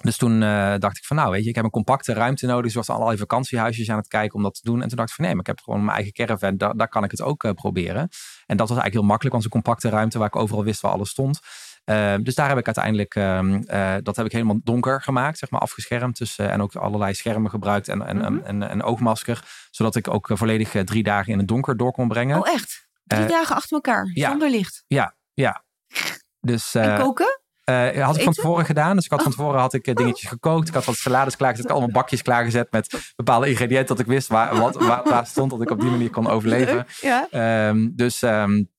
dus toen uh, dacht ik van nou weet je, ik heb een compacte ruimte nodig. Dus was allerlei vakantiehuisjes aan het kijken om dat te doen. En toen dacht ik van nee, maar ik heb gewoon mijn eigen caravan. Daar, daar kan ik het ook uh, proberen. En dat was eigenlijk heel makkelijk, want een compacte ruimte waar ik overal wist waar alles stond. Uh, dus daar heb ik uiteindelijk, um, dat heb ik helemaal donker gemaakt, zeg maar afgeschermd. Dus, en ook allerlei schermen gebruikt en, en, Mhm. en, en, en oogmasker. Zodat ik ook volledig drie dagen in het donker door kon brengen. Oh echt? Drie dagen achter elkaar, ja. zonder licht? Ja, ja. Dus, en koken? Uh, had ik van tevoren gedaan. Dus ik had Oh. van tevoren had ik uh, dingetjes gekookt. Ik had wat salades klaargezet. Ik had allemaal bakjes klaargezet met bepaalde ingrediënten. Dat ik wist waar, wat, waar, waar stond. Dat ik op die manier kon overleven. Ja. Um, dus, um,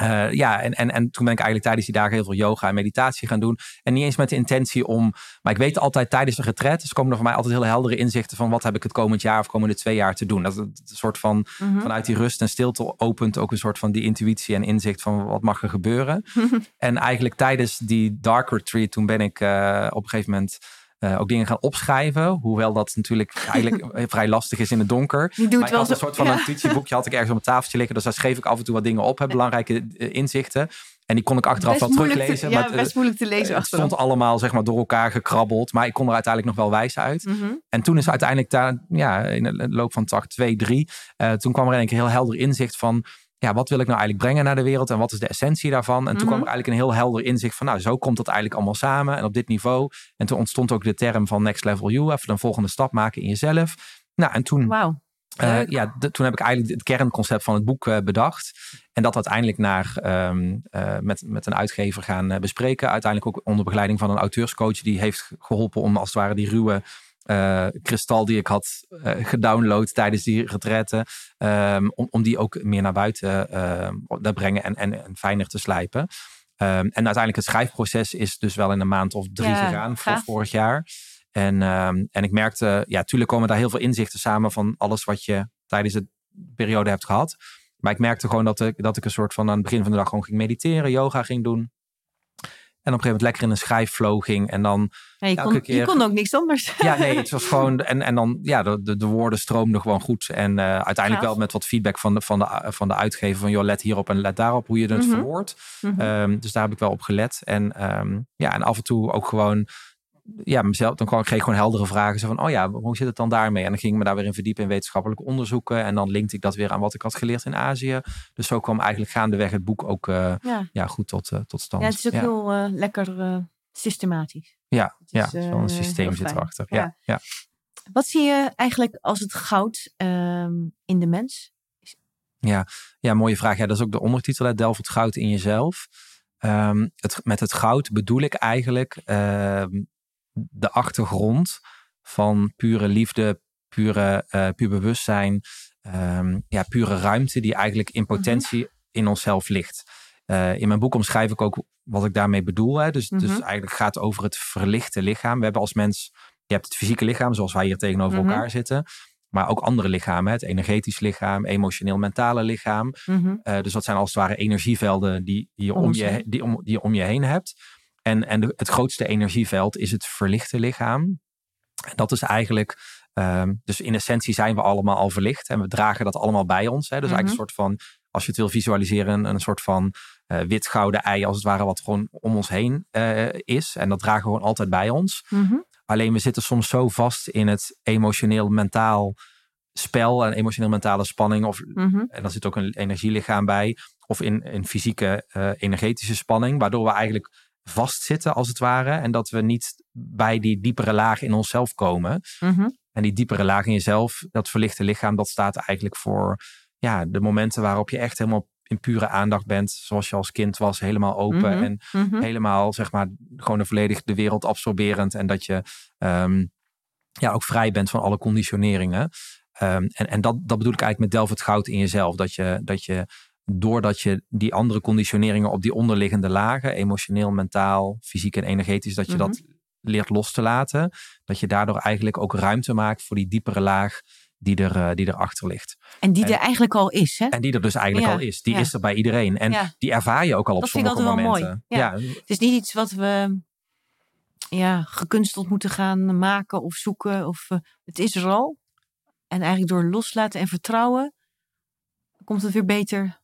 Uh, ja, en, en, en toen ben ik eigenlijk tijdens die dagen heel veel yoga en meditatie gaan doen. En niet eens met de intentie om. Maar ik weet altijd tijdens de retret. Dus komen er voor mij altijd heel heldere inzichten van wat heb ik het komend jaar of komende twee jaar te doen. Dat het een soort van mhm. vanuit die rust en stilte opent ook een soort van die intuïtie en inzicht van wat mag er gebeuren. en eigenlijk tijdens die dark retreat, toen ben ik uh, op een gegeven moment uh, ook dingen gaan opschrijven. Hoewel dat natuurlijk eigenlijk vrij lastig is in het donker. Je doet maar wel een soort van ja. notitieboekje had ik ergens op mijn tafeltje liggen. Dus daar schreef ik af en toe wat dingen op. Belangrijke uh, inzichten. En die kon ik achteraf wel teruglezen. Te, ja, maar, best moeilijk te lezen. Het stond allemaal zeg maar, door elkaar gekrabbeld. Maar ik kon er uiteindelijk nog wel wijs uit. Mm -hmm. En toen is uiteindelijk daar, ja, in de loop van dag 2, 3. Uh, toen kwam er een heel helder inzicht van ja, wat wil ik nou eigenlijk brengen naar de wereld en wat is de essentie daarvan? En toen kwam er eigenlijk een heel helder inzicht van, nou, zo komt dat eigenlijk allemaal samen en op dit niveau. En toen ontstond ook de term van next level you, even een volgende stap maken in jezelf. Nou, en toen, wow. uh, ja, toen heb ik eigenlijk het kernconcept van het boek uh, bedacht. En dat uiteindelijk naar, um, uh, met, met een uitgever gaan bespreken. Uiteindelijk ook onder begeleiding van een auteurscoach die heeft geholpen om als het ware die ruwe kristal die ik had uh, gedownload tijdens die retraite. Um, om, om die ook meer naar buiten uh, te brengen en, en, en, fijner te slijpen. Um, en uiteindelijk het schrijfproces is dus wel in een maand of drie ja, gegaan voor vorig jaar. En, um, en ik merkte, ja, tuurlijk komen daar heel veel inzichten samen van alles wat je tijdens de periode hebt gehad. Maar ik merkte gewoon dat ik, dat ik een soort van aan het begin van de dag gewoon ging mediteren, yoga ging doen. En op een gegeven moment lekker in een schrijfflow ging. En dan ja, je, kon, keer... je kon ook niks anders. Ja, nee, het was gewoon. En, en dan, ja, de, de, de woorden stroomden gewoon goed. En uh, uiteindelijk wel met wat feedback van de, van de, van de uitgever. Van joh, let hierop en let daarop hoe je het mm -hmm. verwoordt. Mm -hmm. um, dus daar heb ik wel op gelet. En um, ja, en af en toe ook gewoon ja, mezelf, dan kreeg ik gewoon heldere vragen. Zo van, oh ja, hoe zit het dan daarmee? En dan ging ik me daar weer in verdiepen in wetenschappelijke onderzoeken. En dan linkte ik dat weer aan wat ik had geleerd in Azië. Dus zo kwam eigenlijk gaandeweg het boek ook uh, ja. ja. goed tot, uh, tot stand. Ja, het is ook ja. heel uh, lekker systematisch. Ja, is, ja zo'n een systeem zit erachter. Ja. Ja. Wat zie je eigenlijk als het goud um, in de mens? Ja, ja, mooie vraag. Ja, dat is ook de ondertitel. Hè? Delf het goud in jezelf. Um, het, met het goud bedoel ik eigenlijk um, de achtergrond van pure liefde, pure, uh, puur bewustzijn, um, ja, pure ruimte die eigenlijk in potentie mm -hmm. in onszelf ligt. Uh, in mijn boek omschrijf ik ook wat ik daarmee bedoel. Hè. Dus, mm -hmm. dus eigenlijk gaat het over het verlichte lichaam. We hebben als mens, je hebt het fysieke lichaam zoals wij hier tegenover mm -hmm. elkaar zitten. Maar ook andere lichamen, het energetisch lichaam, emotioneel-mentale lichaam. Uh, dus dat zijn als het ware energievelden die, die, je om je, die, om, die je om je heen hebt. En, en de, het grootste energieveld is het verlichte lichaam. En dat is eigenlijk, um, dus in essentie zijn we allemaal al verlicht en we dragen dat allemaal bij ons. Hè. Dus mm -hmm. eigenlijk een soort van, als je het wil visualiseren, een soort van uh, wit-gouden ei als het ware, wat gewoon om ons heen uh, is. En dat dragen we gewoon altijd bij ons. Mm -hmm. Alleen we zitten soms zo vast in het emotioneel-mentaal spel en emotioneel-mentale spanning. Of, mm -hmm. En dan zit ook een energielichaam bij. Of in, in fysieke uh, energetische spanning, waardoor we eigenlijk vastzitten als het ware. En dat we niet bij die diepere laag in onszelf komen. Mm -hmm. En die diepere laag in jezelf, dat verlichte lichaam, dat staat eigenlijk voor ja, de momenten waarop je echt helemaal in pure aandacht bent. Zoals je als kind was, helemaal open. Mm -hmm. En mm -hmm. helemaal, zeg maar, gewoon een volledig de wereld absorberend. En dat je um, ja, ook vrij bent van alle conditioneringen. Um, en en dat, dat bedoel ik eigenlijk met delf het goud in jezelf. Dat je, dat je doordat je die andere conditioneringen op die onderliggende lagen, emotioneel, mentaal, fysiek en energetisch, dat je mm -hmm. dat leert los te laten. Dat je daardoor eigenlijk ook ruimte maakt voor die diepere laag die, er, uh, die erachter ligt. En die en, er eigenlijk al is, hè? En die er dus eigenlijk ja, al is. Die ja. is er bij iedereen. En ja. die ervaar je ook al op dat sommige vind ik momenten. Wel mooi. Ja. Het is niet iets wat we ja, gekunsteld moeten gaan maken of zoeken. Of, uh, het is er al. En eigenlijk door loslaten en vertrouwen komt het weer beter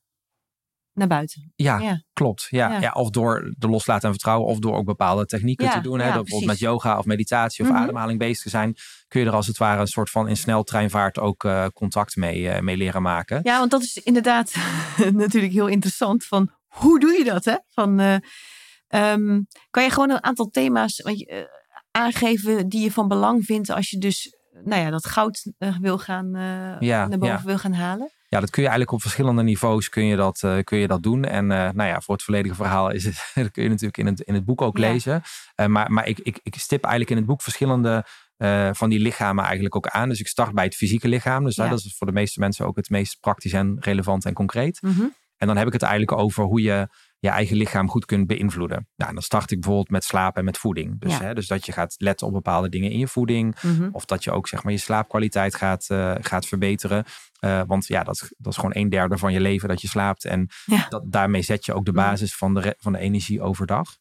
naar buiten. Ja, ja. klopt. Ja. Ja. ja. of door de loslaten en vertrouwen, of door ook bepaalde technieken ja, te doen. Hè, dat bijvoorbeeld met yoga of meditatie of mm -hmm. ademhaling bezig te zijn, kun je er als het ware een soort van in sneltreinvaart ook uh, contact mee, uh, mee leren maken. Ja, want dat is inderdaad natuurlijk heel interessant. Van hoe doe je dat? Hè? Van, uh, um, kan je gewoon een aantal thema's aangeven die je van belang vindt als je dus nou ja, dat goud wil gaan, naar boven wil gaan halen? Ja, dat kun je eigenlijk op verschillende niveaus kun je dat, uh, kun je dat doen. En uh, nou ja, voor het volledige verhaal is het, dat kun je natuurlijk in het, in het boek ook ja. lezen. Uh, maar maar ik, ik, ik stip eigenlijk in het boek verschillende van die lichamen eigenlijk ook aan. Dus ik start bij het fysieke lichaam. Dus ja. dat is voor de meeste mensen ook het meest praktisch en relevant en concreet. Mm -hmm. En dan heb ik het eigenlijk over hoe je je eigen lichaam goed kunt beïnvloeden. Nou, dan start ik bijvoorbeeld met slapen en met voeding. Dus, hè, dus dat je gaat letten op bepaalde dingen in je voeding. Mhm. Of dat je ook zeg maar, je slaapkwaliteit gaat, eh, gaat verbeteren. Eh, want ja, dat, dat is gewoon een derde van je leven dat je slaapt. En Ja. dat, daarmee zet je ook de Mhm. basis van de, van de energie overdag.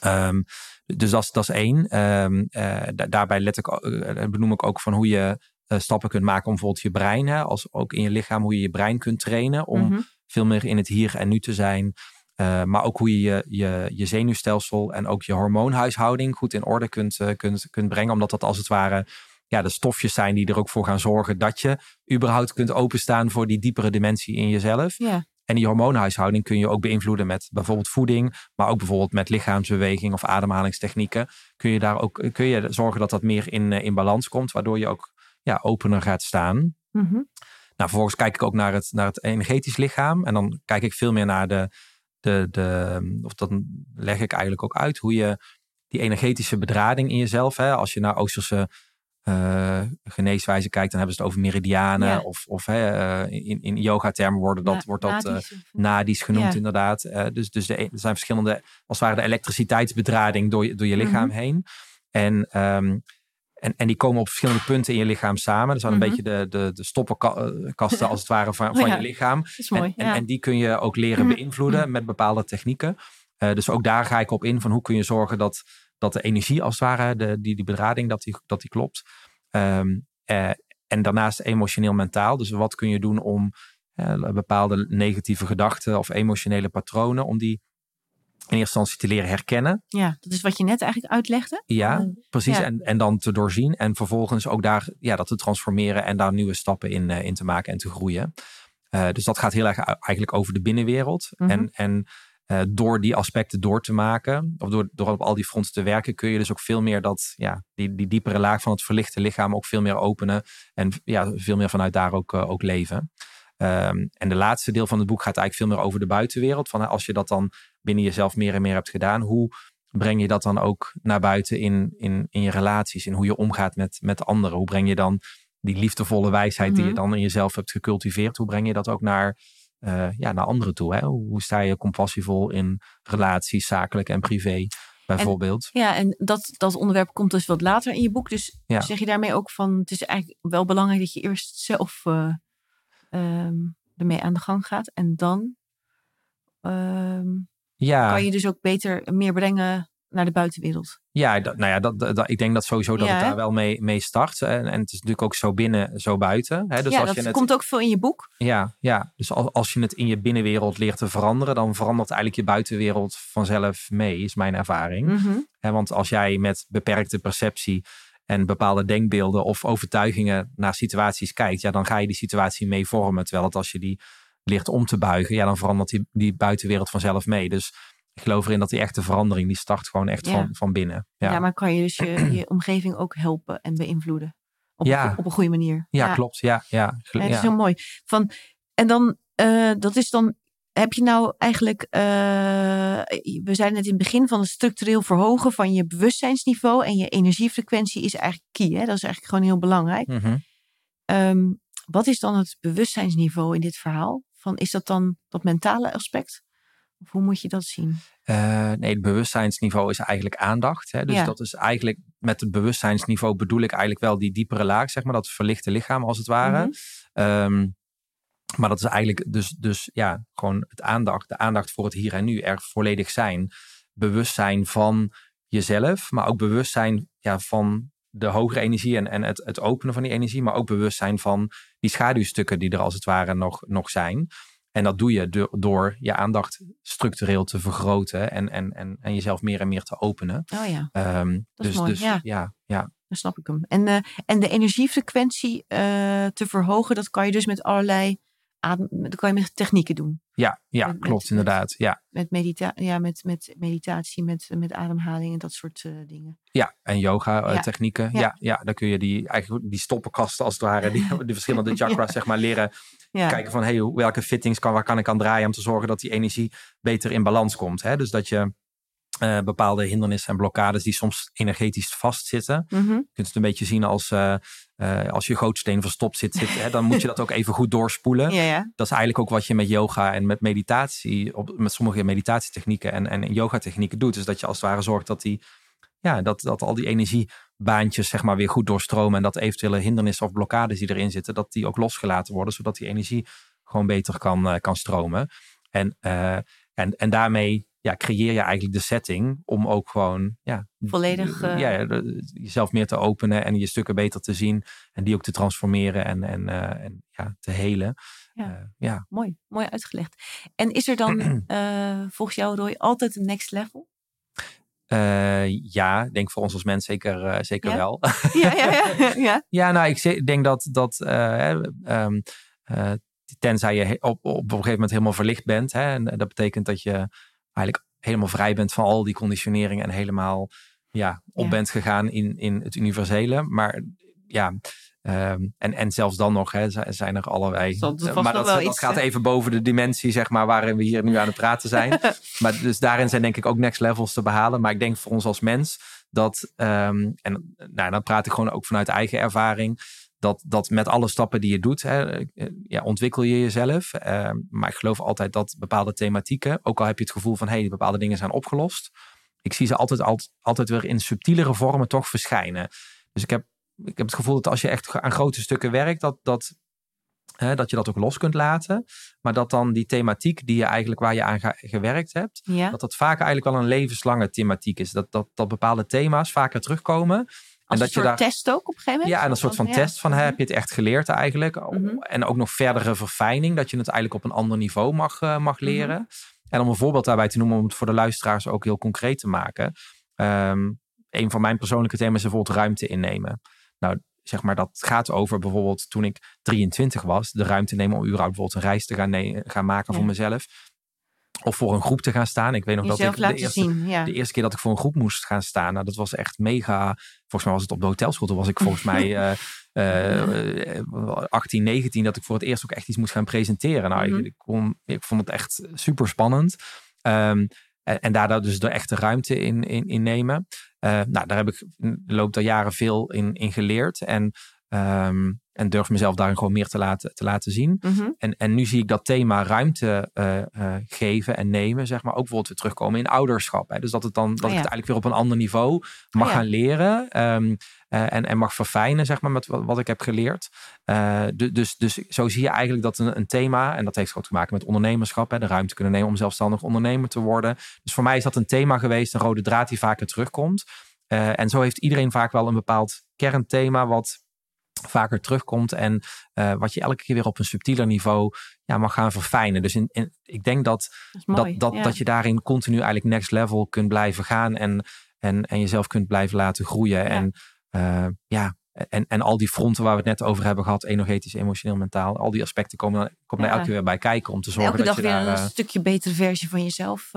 Ehm, dus dat is, dat is één. Ehm, eh, da- daarbij let ik, benoem ik ook van hoe je stappen kunt maken om bijvoorbeeld je brein, hè, als ook in je lichaam, hoe je je brein kunt trainen om Mhm. veel meer in het hier en nu te zijn. Eh, maar ook hoe je je, je zenuwstelsel en ook je hormoonhuishouding goed in orde kunt, eh, kunt, kunt brengen. Omdat dat als het ware ja, de stofjes zijn die er ook voor gaan zorgen dat je überhaupt kunt openstaan voor die diepere dimensie in jezelf. Ja. En die hormoonhuishouding kun je ook beïnvloeden met bijvoorbeeld voeding, maar ook bijvoorbeeld met lichaamsbeweging of ademhalingstechnieken. Kun je daar ook kun je zorgen dat dat meer in, eh, in balans komt, waardoor je ook ja, opener gaat staan. Mhm. Nou, vervolgens kijk ik ook naar het, naar het energetisch lichaam. En dan kijk ik veel meer naar de, de, de. Of dan leg ik eigenlijk ook uit hoe je die energetische bedrading in jezelf. Hè, als je naar Oosterse eh geneeswijze kijkt, dan hebben ze het over meridianen. Ja. Of, of hè, eh, in, in yoga-termen worden dat, Na- wordt dat eh, nadies genoemd, Ja. inderdaad. Dus dus de, er zijn verschillende, als het ware, de elektriciteitsbedrading door je, door je lichaam Mhm. heen. En, ehm, en, en die komen op verschillende punten in je lichaam samen. Dat zijn een Mhm. beetje de, de, de stoppenkasten, als het ware, van, van Oh ja. je lichaam. Dat is mooi. En, en, ja. en die kun je ook leren Mhm. beïnvloeden met bepaalde technieken. Eh, dus ook daar ga ik op in van hoe kun je zorgen dat, dat de energie, als het ware, de, die, die bedrading, dat die, dat die klopt. Ehm, eh, en daarnaast emotioneel-mentaal. Dus wat kun je doen om eh, bepaalde negatieve gedachten of emotionele patronen, om die in eerste instantie te leren herkennen. ja, dat is wat je net eigenlijk uitlegde. Ja, Oh, precies. ja. En, en dan te doorzien. En vervolgens ook daar ja, dat te transformeren en daar nieuwe stappen in, eh, in te maken en te groeien. Eh, dus dat gaat heel erg eigenlijk over de binnenwereld. Mhm. En, en eh, door die aspecten door te maken, of door, door op al die fronten te werken, kun je dus ook veel meer dat, ja, die, die diepere laag van het verlichte lichaam ook veel meer openen. En ja, veel meer vanuit daar ook, ook leven. Ehm, en de laatste deel van het boek gaat eigenlijk veel meer over de buitenwereld. Van als je dat dan binnen jezelf meer en meer hebt gedaan, hoe breng je dat dan ook naar buiten in, in, in je relaties, in hoe je omgaat met, met anderen? Hoe breng je dan die liefdevolle wijsheid die je Mhm. dan in jezelf hebt gecultiveerd, hoe breng je dat ook naar, eh, ja, naar anderen toe? Hè? Hoe sta je compassievol in relaties, zakelijk en privé, bijvoorbeeld? Ja, en dat, dat onderwerp komt dus wat later in je boek. Dus Ja. zeg je daarmee ook van, het is eigenlijk wel belangrijk dat je eerst zelf eh, ehm, ermee aan de gang gaat. En dan ehm, ja, kan je dus ook beter meer brengen naar de buitenwereld. ja dat, nou ja, dat, dat, ik denk dat sowieso dat Ja, het daar wel mee, mee start. En, en het is natuurlijk ook zo binnen, zo buiten. Hè? Dus ja, als dat je het, komt ook veel in je boek. Ja, ja. dus als, als je het in je binnenwereld leert te veranderen, dan verandert eigenlijk je buitenwereld vanzelf mee, is mijn ervaring. Mhm. Want als jij met beperkte perceptie en bepaalde denkbeelden of overtuigingen naar situaties kijkt, ja, dan ga je die situatie mee vormen. Terwijl het als je die leert om te buigen, ja, dan verandert die, die buitenwereld vanzelf mee. Dus ik geloof erin dat die echte verandering, die start gewoon echt Ja. van, van binnen. Ja. Ja, maar kan je dus je, je omgeving ook helpen en beïnvloeden. Op, Ja. een, op een goede manier. ja, klopt. Ja, ja, het is heel mooi. Van, en dan, eh, dat is dan, heb je nou eigenlijk, eh, we zeiden net in het begin van het structureel verhogen van je bewustzijnsniveau en je energiefrequentie is eigenlijk key. Hè? Dat is eigenlijk gewoon heel belangrijk. Mhm. Ehm, wat is dan het bewustzijnsniveau in dit verhaal? Van, is dat dan dat mentale aspect? Of hoe moet je dat zien? Eh, nee, het bewustzijnsniveau is eigenlijk aandacht. Hè? Dus Ja. dat is eigenlijk, met het bewustzijnsniveau bedoel ik eigenlijk wel die diepere laag, zeg maar, dat verlichte lichaam als het ware. Ehm, maar dat is eigenlijk dus, dus ja, gewoon het aandacht, de aandacht voor het hier en nu, er volledig zijn. Bewustzijn van jezelf, maar ook bewustzijn ja, van de hogere energie en, en het, het openen van die energie, maar ook bewustzijn van die schaduwstukken die er als het ware nog, nog zijn. En dat doe je door, door je aandacht structureel te vergroten en, en, en, en jezelf meer en meer te openen. Oh ja, Ehm, Dat is dus, mooi, dus ja. ja, ja, dan snap ik hem. En, eh, en de energiefrequentie eh, te verhogen, dat kan je dus met allerlei adem, dat kan je met technieken doen. ja, ja Met- klopt met- inderdaad. Ja, Met, medita ja, met, met meditatie, met, met ademhaling en dat soort eh, dingen. Ja, en yoga eh, Ja. technieken. Ja. Ja. Ja, dan kun je die, eigenlijk die stoppenkasten als het ware, die, de verschillende chakras zeg maar leren kijken van hey, welke fittings kan, waar kan ik aan draaien om te zorgen dat die energie beter in balans komt. Hè? Dus dat je uh, bepaalde hindernissen en blokkades die soms energetisch vastzitten. Mhm. Je kunt het een beetje zien als uh, uh, als je gootsteen verstopt zit, zit hè, dan moet je dat ook even goed doorspoelen. Ja, ja. Dat is eigenlijk ook wat je met yoga en met meditatie, op, met sommige meditatietechnieken en, en yoga-technieken doet. Dus dat je als het ware zorgt dat die, ja, dat, dat al die energiebaantjes zeg maar weer goed doorstromen en dat eventuele hindernissen of blokkades die erin zitten, dat die ook losgelaten worden, zodat die energie gewoon beter kan, kan stromen. En, en, en daarmee ja, creëer je eigenlijk de setting om ook gewoon ja, volledig uh... ja, jezelf meer te openen en je stukken beter te zien en die ook te transformeren en, en, uh, en ja, te helen. Ja. Uh, ja. Mooi, mooi uitgelegd. En is er dan volgens jou, Roy, altijd een next level? ja, ik denk voor ons als mens zeker, zeker ja? wel. ja, ja, ja, ja. ja, nou, ik denk dat, dat um, tenzij je op, op een gegeven moment helemaal verlicht bent. Hè, en dat betekent dat je eigenlijk helemaal vrij bent van al die conditioneringen en helemaal ja, op Ja. bent gegaan in, in het universele. Maar ja, ehm, en, en zelfs dan nog hè, zi- zijn er allerlei. Er eh, maar dat, wel dat iets, gaat even boven de dimensie, zeg maar, waarin we hier nu aan het praten zijn. maar dus daarin zijn denk ik ook next levels te behalen. Maar ik denk voor ons als mens dat, ehm, en nou, dan praat ik gewoon ook vanuit eigen ervaring dat, dat met alle stappen die je doet, hè, eh, ja, ontwikkel je jezelf. Eh, maar ik geloof altijd dat bepaalde thematieken, ook al heb je het gevoel van hé, hey, bepaalde dingen zijn opgelost. Ik zie ze altijd, altijd, altijd weer in subtielere vormen toch verschijnen. Dus ik heb, ik heb het gevoel dat als je echt aan grote stukken werkt, dat, dat, hè, dat je dat ook los kunt laten. Maar dat dan die thematiek die je eigenlijk waar je aan ge- gewerkt hebt, ja. dat dat vaak eigenlijk wel een levenslange thematiek is. Dat, dat, dat bepaalde thema's vaker terugkomen. En een dat soort je daar, test ook op een gegeven moment? ja, en een soort van test van hè, Mhm. heb je het echt geleerd eigenlijk. Mhm. En ook nog verdere verfijning, dat je het eigenlijk op een ander niveau mag, eh, mag Mhm. leren. En om een voorbeeld daarbij te noemen, om het voor de luisteraars ook heel concreet te maken. Ehm, een van mijn persoonlijke thema's is bijvoorbeeld ruimte innemen. Nou, zeg maar, dat gaat over bijvoorbeeld toen ik 23 was, de ruimte nemen om überhaupt bijvoorbeeld een reis te gaan, ne- gaan maken Ja. voor mezelf. Of voor een groep te gaan staan. Ik weet nog dat ik de eerste, zien, ja. de eerste keer dat ik voor een groep moest gaan staan, nou, dat was echt mega. Volgens mij was het op de hotelschool. Toen was ik volgens mij eh, eh, 18, 19, dat ik voor het eerst ook echt iets moest gaan presenteren. Nou, Mhm. ik, ik, kon, ik vond het echt super spannend. Ehm, en, en daar dus de echte ruimte in, in, in nemen. Eh, nou, daar heb ik in de loop der jaren veel in, in geleerd. En, ehm, en durf mezelf daarin gewoon meer te laten, te laten zien. Mhm. En, en nu zie ik dat thema ruimte eh, eh, geven en nemen, zeg maar, ook bijvoorbeeld weer terugkomen in ouderschap. Hè? Dus dat, het dan, dat Oh ja. ik het eigenlijk weer op een ander niveau mag Oh ja. gaan leren ehm, eh, en, en mag verfijnen, zeg maar, met wat, wat ik heb geleerd. Du- dus, dus zo zie je eigenlijk dat een, een thema, en dat heeft ook te maken met ondernemerschap, hè, de ruimte kunnen nemen om zelfstandig ondernemer te worden. Dus voor mij is dat een thema geweest, een rode draad die vaker terugkomt. En zo heeft iedereen vaak wel een bepaald kernthema wat vaker terugkomt en eh, wat je elke keer weer op een subtieler niveau ja, mag gaan verfijnen. Dus in, in, ik denk dat, Dat mooi. dat, dat, ja. dat je daarin continu eigenlijk next level kunt blijven gaan en, en, en jezelf kunt blijven laten groeien. En, eh, ja, en, en al die fronten waar we het net over hebben gehad, energetisch, emotioneel, mentaal, al die aspecten komen, dan- komen Ja. elke keer weer bij kijken om te zorgen Elke dag dat je weer daar... een eh, stukje betere versie van jezelf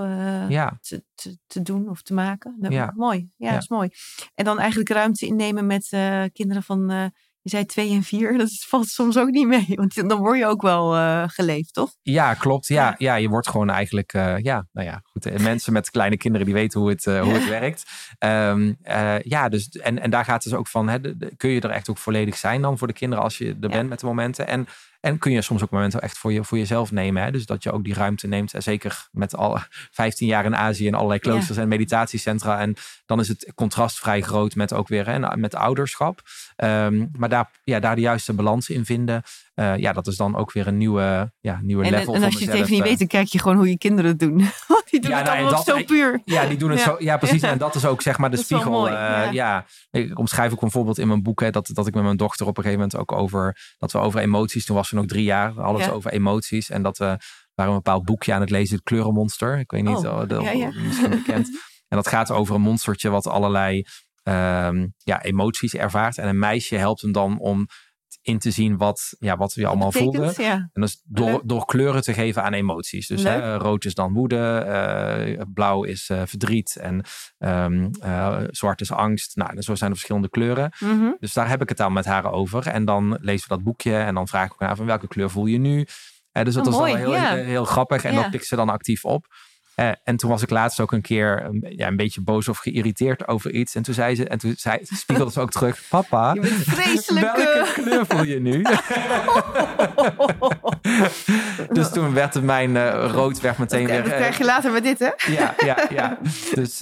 ja, te, te, te doen of te maken. Nou, Ja. Mooi, ja, dat is mooi. En dan eigenlijk ruimte innemen met kinderen van, je zei twee en vier. Dat valt soms ook niet mee, want dan word je ook wel eh, geleefd, toch? Ja, klopt. Ja, Ja. ja. je wordt gewoon eigenlijk, eh, ja, nou ja, goed. eh, Mensen met kleine kinderen die weten hoe het, hoe het werkt. Ehm, eh, ja, dus en, en daar gaat het dus ook van, hè, de- de- kun je er echt ook volledig zijn dan voor de kinderen als je er Ja. bent met de momenten. En, en kun je soms ook momenten echt voor, je, voor jezelf nemen. Hè? Dus dat je ook die ruimte neemt. En zeker met al 15 jaar in Azië en allerlei kloosters en meditatiecentra. En dan is het contrast vrij groot met ook weer hè, met ouderschap. Ehm, maar daar, ja, daar de juiste balans in vinden. Eh, ja, dat is dan ook weer een nieuwe, ja, nieuwe En, level en voor als je het even niet eh. weet, dan kijk je gewoon hoe je kinderen het doen. Die doen Ja, het nou, en allemaal dat- zo puur. Ja, die doen het Ja. zo. Ja, precies. Ja. En dat is ook zeg maar de Dat spiegel. mooi, eh, ja. Ik omschrijf ook een voorbeeld in mijn boek. Hè, dat, dat ik met mijn dochter op een gegeven moment ook over. Dat we over emoties. Toen was ze nog drie jaar. Ja. over emoties. En dat we waren een bepaald boekje aan het lezen. Het kleurenmonster. Ik weet niet. Oh, oh, ja, ja. Misschien bekend. En dat gaat over een monstertje wat allerlei ehm, ja, emoties ervaart. En een meisje helpt hem dan om in te zien wat, ja, wat we allemaal Betekent, voelden. Ja. En dat is door, door kleuren te geven aan emoties. Dus hè, rood is dan woede, eh, blauw is eh, verdriet en ehm, eh, zwart is angst. Nou, zo zijn er verschillende kleuren. Mhm. Dus daar heb ik het dan met haar over. En dan lezen we dat boekje en dan vraag ik haar van welke kleur voel je nu? Dus dat Oh, is dan mooi, heel, ja. heel, heel grappig en Ja. dat pikt ze dan actief op. en toen was ik laatst ook een keer een, ja, een beetje boos of geïrriteerd over iets. En toen zei ze, en toen zei, spiegelde ze ook terug: Papa, welke kleur voel je nu? dus toen werd mijn uh, rood werd meteen weer. Dat krijg je later met dit, hè? ja, ja, ja. Dus,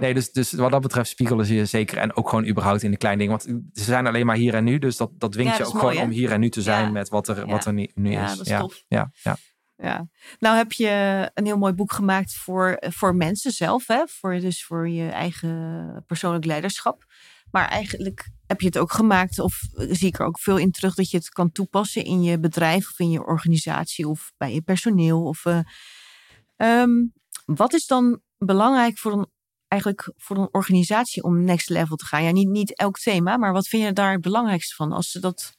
nee, dus, dus wat dat betreft spiegelen ze je zeker. En ook gewoon überhaupt in de kleine dingen. Want ze zijn alleen maar hier en nu. Dus dat, dat dwingt je ook gewoon om hier en nu te zijn met wat er, wat er nu, nu is. Dat is tof. Ja, ja. Ja. Nou heb je een heel mooi boek gemaakt voor, voor mensen zelf. Hè? Voor, dus voor je eigen persoonlijk leiderschap. Maar eigenlijk heb je het ook gemaakt, of zie ik er ook veel in terug, dat je het kan toepassen in je bedrijf of in je organisatie of bij je personeel. Of, uh, um, wat is dan belangrijk voor een, eigenlijk voor een organisatie om next level te gaan? Ja, niet, niet elk thema, maar wat vind je daar het belangrijkste van? Als, ze dat,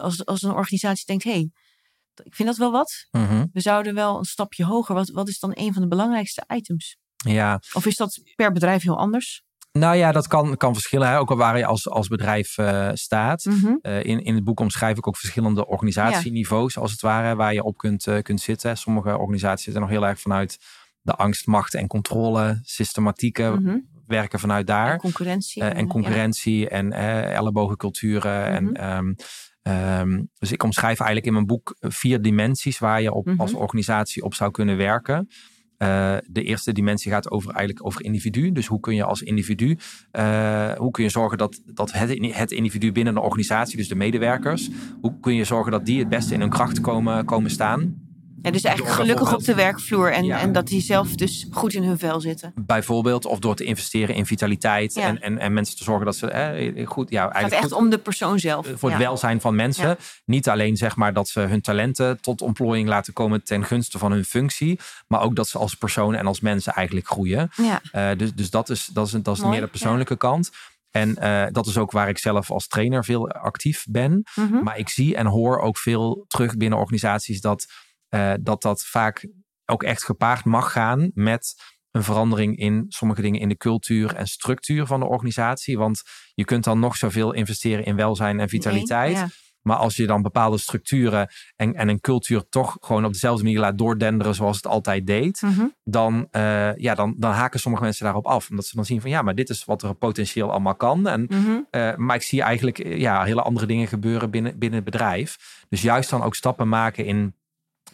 als, als een organisatie denkt, hé, hey, ik vind dat wel wat. Mhm. We zouden wel een stapje hoger. Wat, wat is dan een van de belangrijkste items? Ja. Of is dat per bedrijf heel anders? Nou ja, dat kan, kan verschillen. Hè? Ook al waar je als, als bedrijf uh, staat. Mhm. Uh, in, in het boek omschrijf ik ook verschillende organisatieniveaus, als het ware, waar je op kunt, uh, kunt zitten. Sommige organisaties zitten nog heel erg vanuit de angst, macht en controle, systematieken. Mm -hmm. Werken vanuit daar. En concurrentie. en concurrentie ja. en ellebogenculturen. Mhm. En um, Um, dus ik omschrijf eigenlijk in mijn boek vier dimensies waar je op, Mhm. als organisatie op zou kunnen werken. Uh, de eerste dimensie gaat over, eigenlijk over individu. Dus hoe kun je als individu, uh, hoe kun je zorgen dat, dat het, het individu binnen een organisatie, dus de medewerkers, hoe kun je zorgen dat die het beste in hun kracht komen, komen staan? Ja, dus eigenlijk gelukkig op de werkvloer en, ja. en dat die zelf dus goed in hun vel zitten. Bijvoorbeeld, of door te investeren in vitaliteit Ja. en, en, en mensen te zorgen dat ze eh, goed, ja, Het gaat eigenlijk echt om de persoon zelf. voor het welzijn van mensen. Niet alleen zeg maar dat ze hun talenten tot ontplooiing laten komen ten gunste van hun functie, maar ook dat ze als persoon en als mensen eigenlijk groeien. Ja. Eh, dus, dus dat is, dat is, dat is Mooi, meer de persoonlijke kant. En eh, dat is ook waar ik zelf als trainer veel actief ben. Mhm. Maar ik zie en hoor ook veel terug binnen organisaties dat eh, dat, dat vaak ook echt gepaard mag gaan met een verandering in sommige dingen in de cultuur en structuur van de organisatie. Want je kunt dan nog zoveel investeren in welzijn en vitaliteit. Nee, ja. Maar als je dan bepaalde structuren en, en een cultuur toch gewoon op dezelfde manier laat doordenderen zoals het altijd deed, Mhm. dan, eh, ja, dan, dan haken sommige mensen daarop af. Omdat ze dan zien van ja, maar dit is wat er potentieel allemaal kan. En, Mhm. eh, maar ik zie eigenlijk ja, hele andere dingen gebeuren binnen, binnen het bedrijf. Dus juist dan ook stappen maken in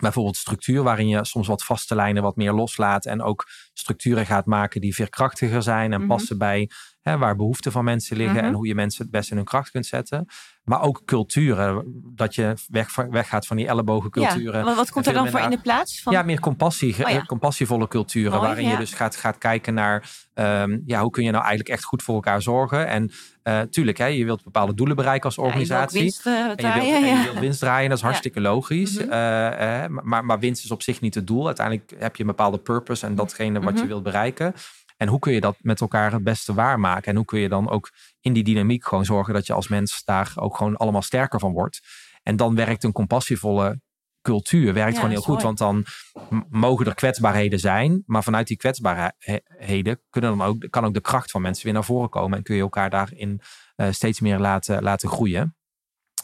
bijvoorbeeld structuur, waarin je soms wat vaste lijnen wat meer loslaat. En ook structuren gaat maken die veerkrachtiger zijn en Mhm. passen bij hè, waar behoeften van mensen liggen Mhm. en hoe je mensen het best in hun kracht kunt zetten. Maar ook culturen, dat je weg, weggaat van die ellebogenculturen. Ja, wat, wat komt er dan voor in de plaats? Van? Ja, meer compassie, Oh ja. compassievolle culturen. Mooi, waarin ja. je dus gaat, gaat kijken naar ehm, ja, hoe kun je nou eigenlijk echt goed voor elkaar zorgen. En eh, tuurlijk, hè, je wilt bepaalde doelen bereiken als Ja, je organisatie. winst, eh, En je, wilt, draaien, en je wilt winst draaien, dat is hartstikke logisch. Mhm. Eh, eh, maar, maar winst is op zich niet het doel. Uiteindelijk heb je een bepaalde purpose en datgene wat Mhm. je wilt bereiken. En hoe kun je dat met elkaar het beste waarmaken? En hoe kun je dan ook in die dynamiek gewoon zorgen dat je als mens daar ook gewoon allemaal sterker van wordt? En dan werkt een compassievolle cultuur werkt Ja, gewoon heel goed. Want dan mogen er kwetsbaarheden zijn. Maar vanuit die kwetsbaarheden kunnen dan ook, kan ook de kracht van mensen weer naar voren komen. En kun je elkaar daarin eh, steeds meer laten, laten groeien.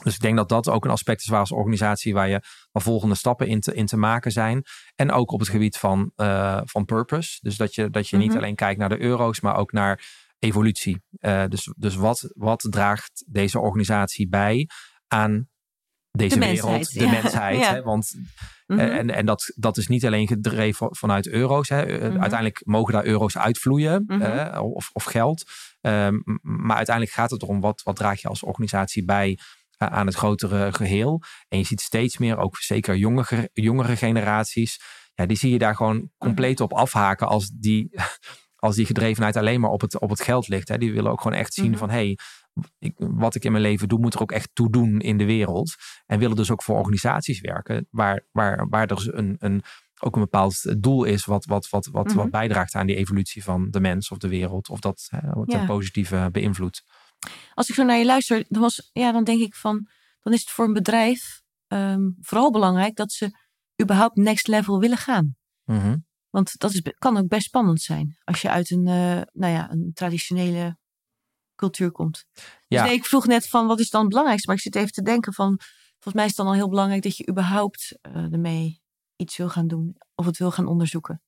Dus ik denk dat dat ook een aspect is waar als organisatie waar je waar volgende stappen in te, in te maken zijn. En ook op het gebied van, eh, van purpose. Dus dat je, dat je niet Mhm. alleen kijkt naar de euro's, maar ook naar evolutie. Eh, dus dus wat, wat draagt deze organisatie bij aan deze De wereld, mensheid, de ja. mensheid. Ja. Hè? Want Mhm. eh, en, en dat, dat is niet alleen gedreven vanuit euro's. Hè. Mhm. Uiteindelijk mogen daar euro's uitvloeien Mhm. of, of geld. Ehm, maar uiteindelijk gaat het erom wat, wat draag je als organisatie bij aan het grotere geheel. En je ziet steeds meer, ook zeker jongere, jongere generaties, ja, die zie je daar gewoon compleet op afhaken als die, als die gedrevenheid alleen maar op het, op het geld ligt. Hè. Die willen ook gewoon echt zien Mhm. van hé, hey, ik, wat ik in mijn leven doe, moet er ook echt toe doen in de wereld. En willen dus ook voor organisaties werken waar, waar, waar er dus een, een, ook een bepaald doel is wat, wat, wat, wat, Mhm. wat bijdraagt aan die evolutie van de mens of de wereld. Of dat hè, wat Ja. positieve beïnvloedt. Als ik zo naar je luister, dan, was, ja, dan denk ik van, dan is het voor een bedrijf ehm, vooral belangrijk dat ze überhaupt next level willen gaan. Mhm. Want dat is, kan ook best spannend zijn als je uit een, eh, nou ja, een traditionele cultuur komt. Ja. Dus nee, ik vroeg net van wat is dan het belangrijkste, maar ik zit even te denken van, volgens mij is het dan al heel belangrijk dat je überhaupt eh, ermee iets wil gaan doen of het wil gaan onderzoeken.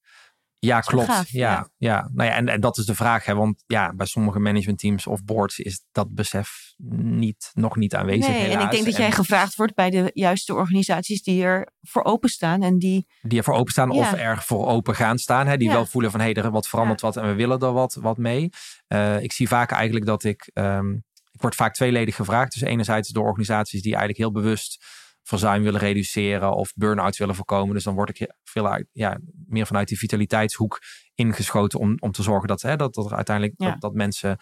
Ja, klopt. ja, ja. Nou ja, en, en dat is de vraag. Hè, want ja, bij sommige managementteams of boards is dat besef niet, nog niet aanwezig. Nee, en ik denk dat jij gevraagd wordt bij de juiste organisaties die er voor openstaan. En die, die er voor openstaan of er voor open gaan staan. Hè, die wel voelen van hé, hey, er wat verandert wat en we willen er wat, wat mee. Uh, ik zie vaak eigenlijk dat ik. Um, ik word vaak tweeledig gevraagd. Dus enerzijds door organisaties die eigenlijk heel bewust verzuim willen reduceren of burn-out willen voorkomen. Dus dan word ik veel uit, ja, meer vanuit die vitaliteitshoek ingeschoten om, om te zorgen dat, hè, dat, dat er uiteindelijk dat, dat mensen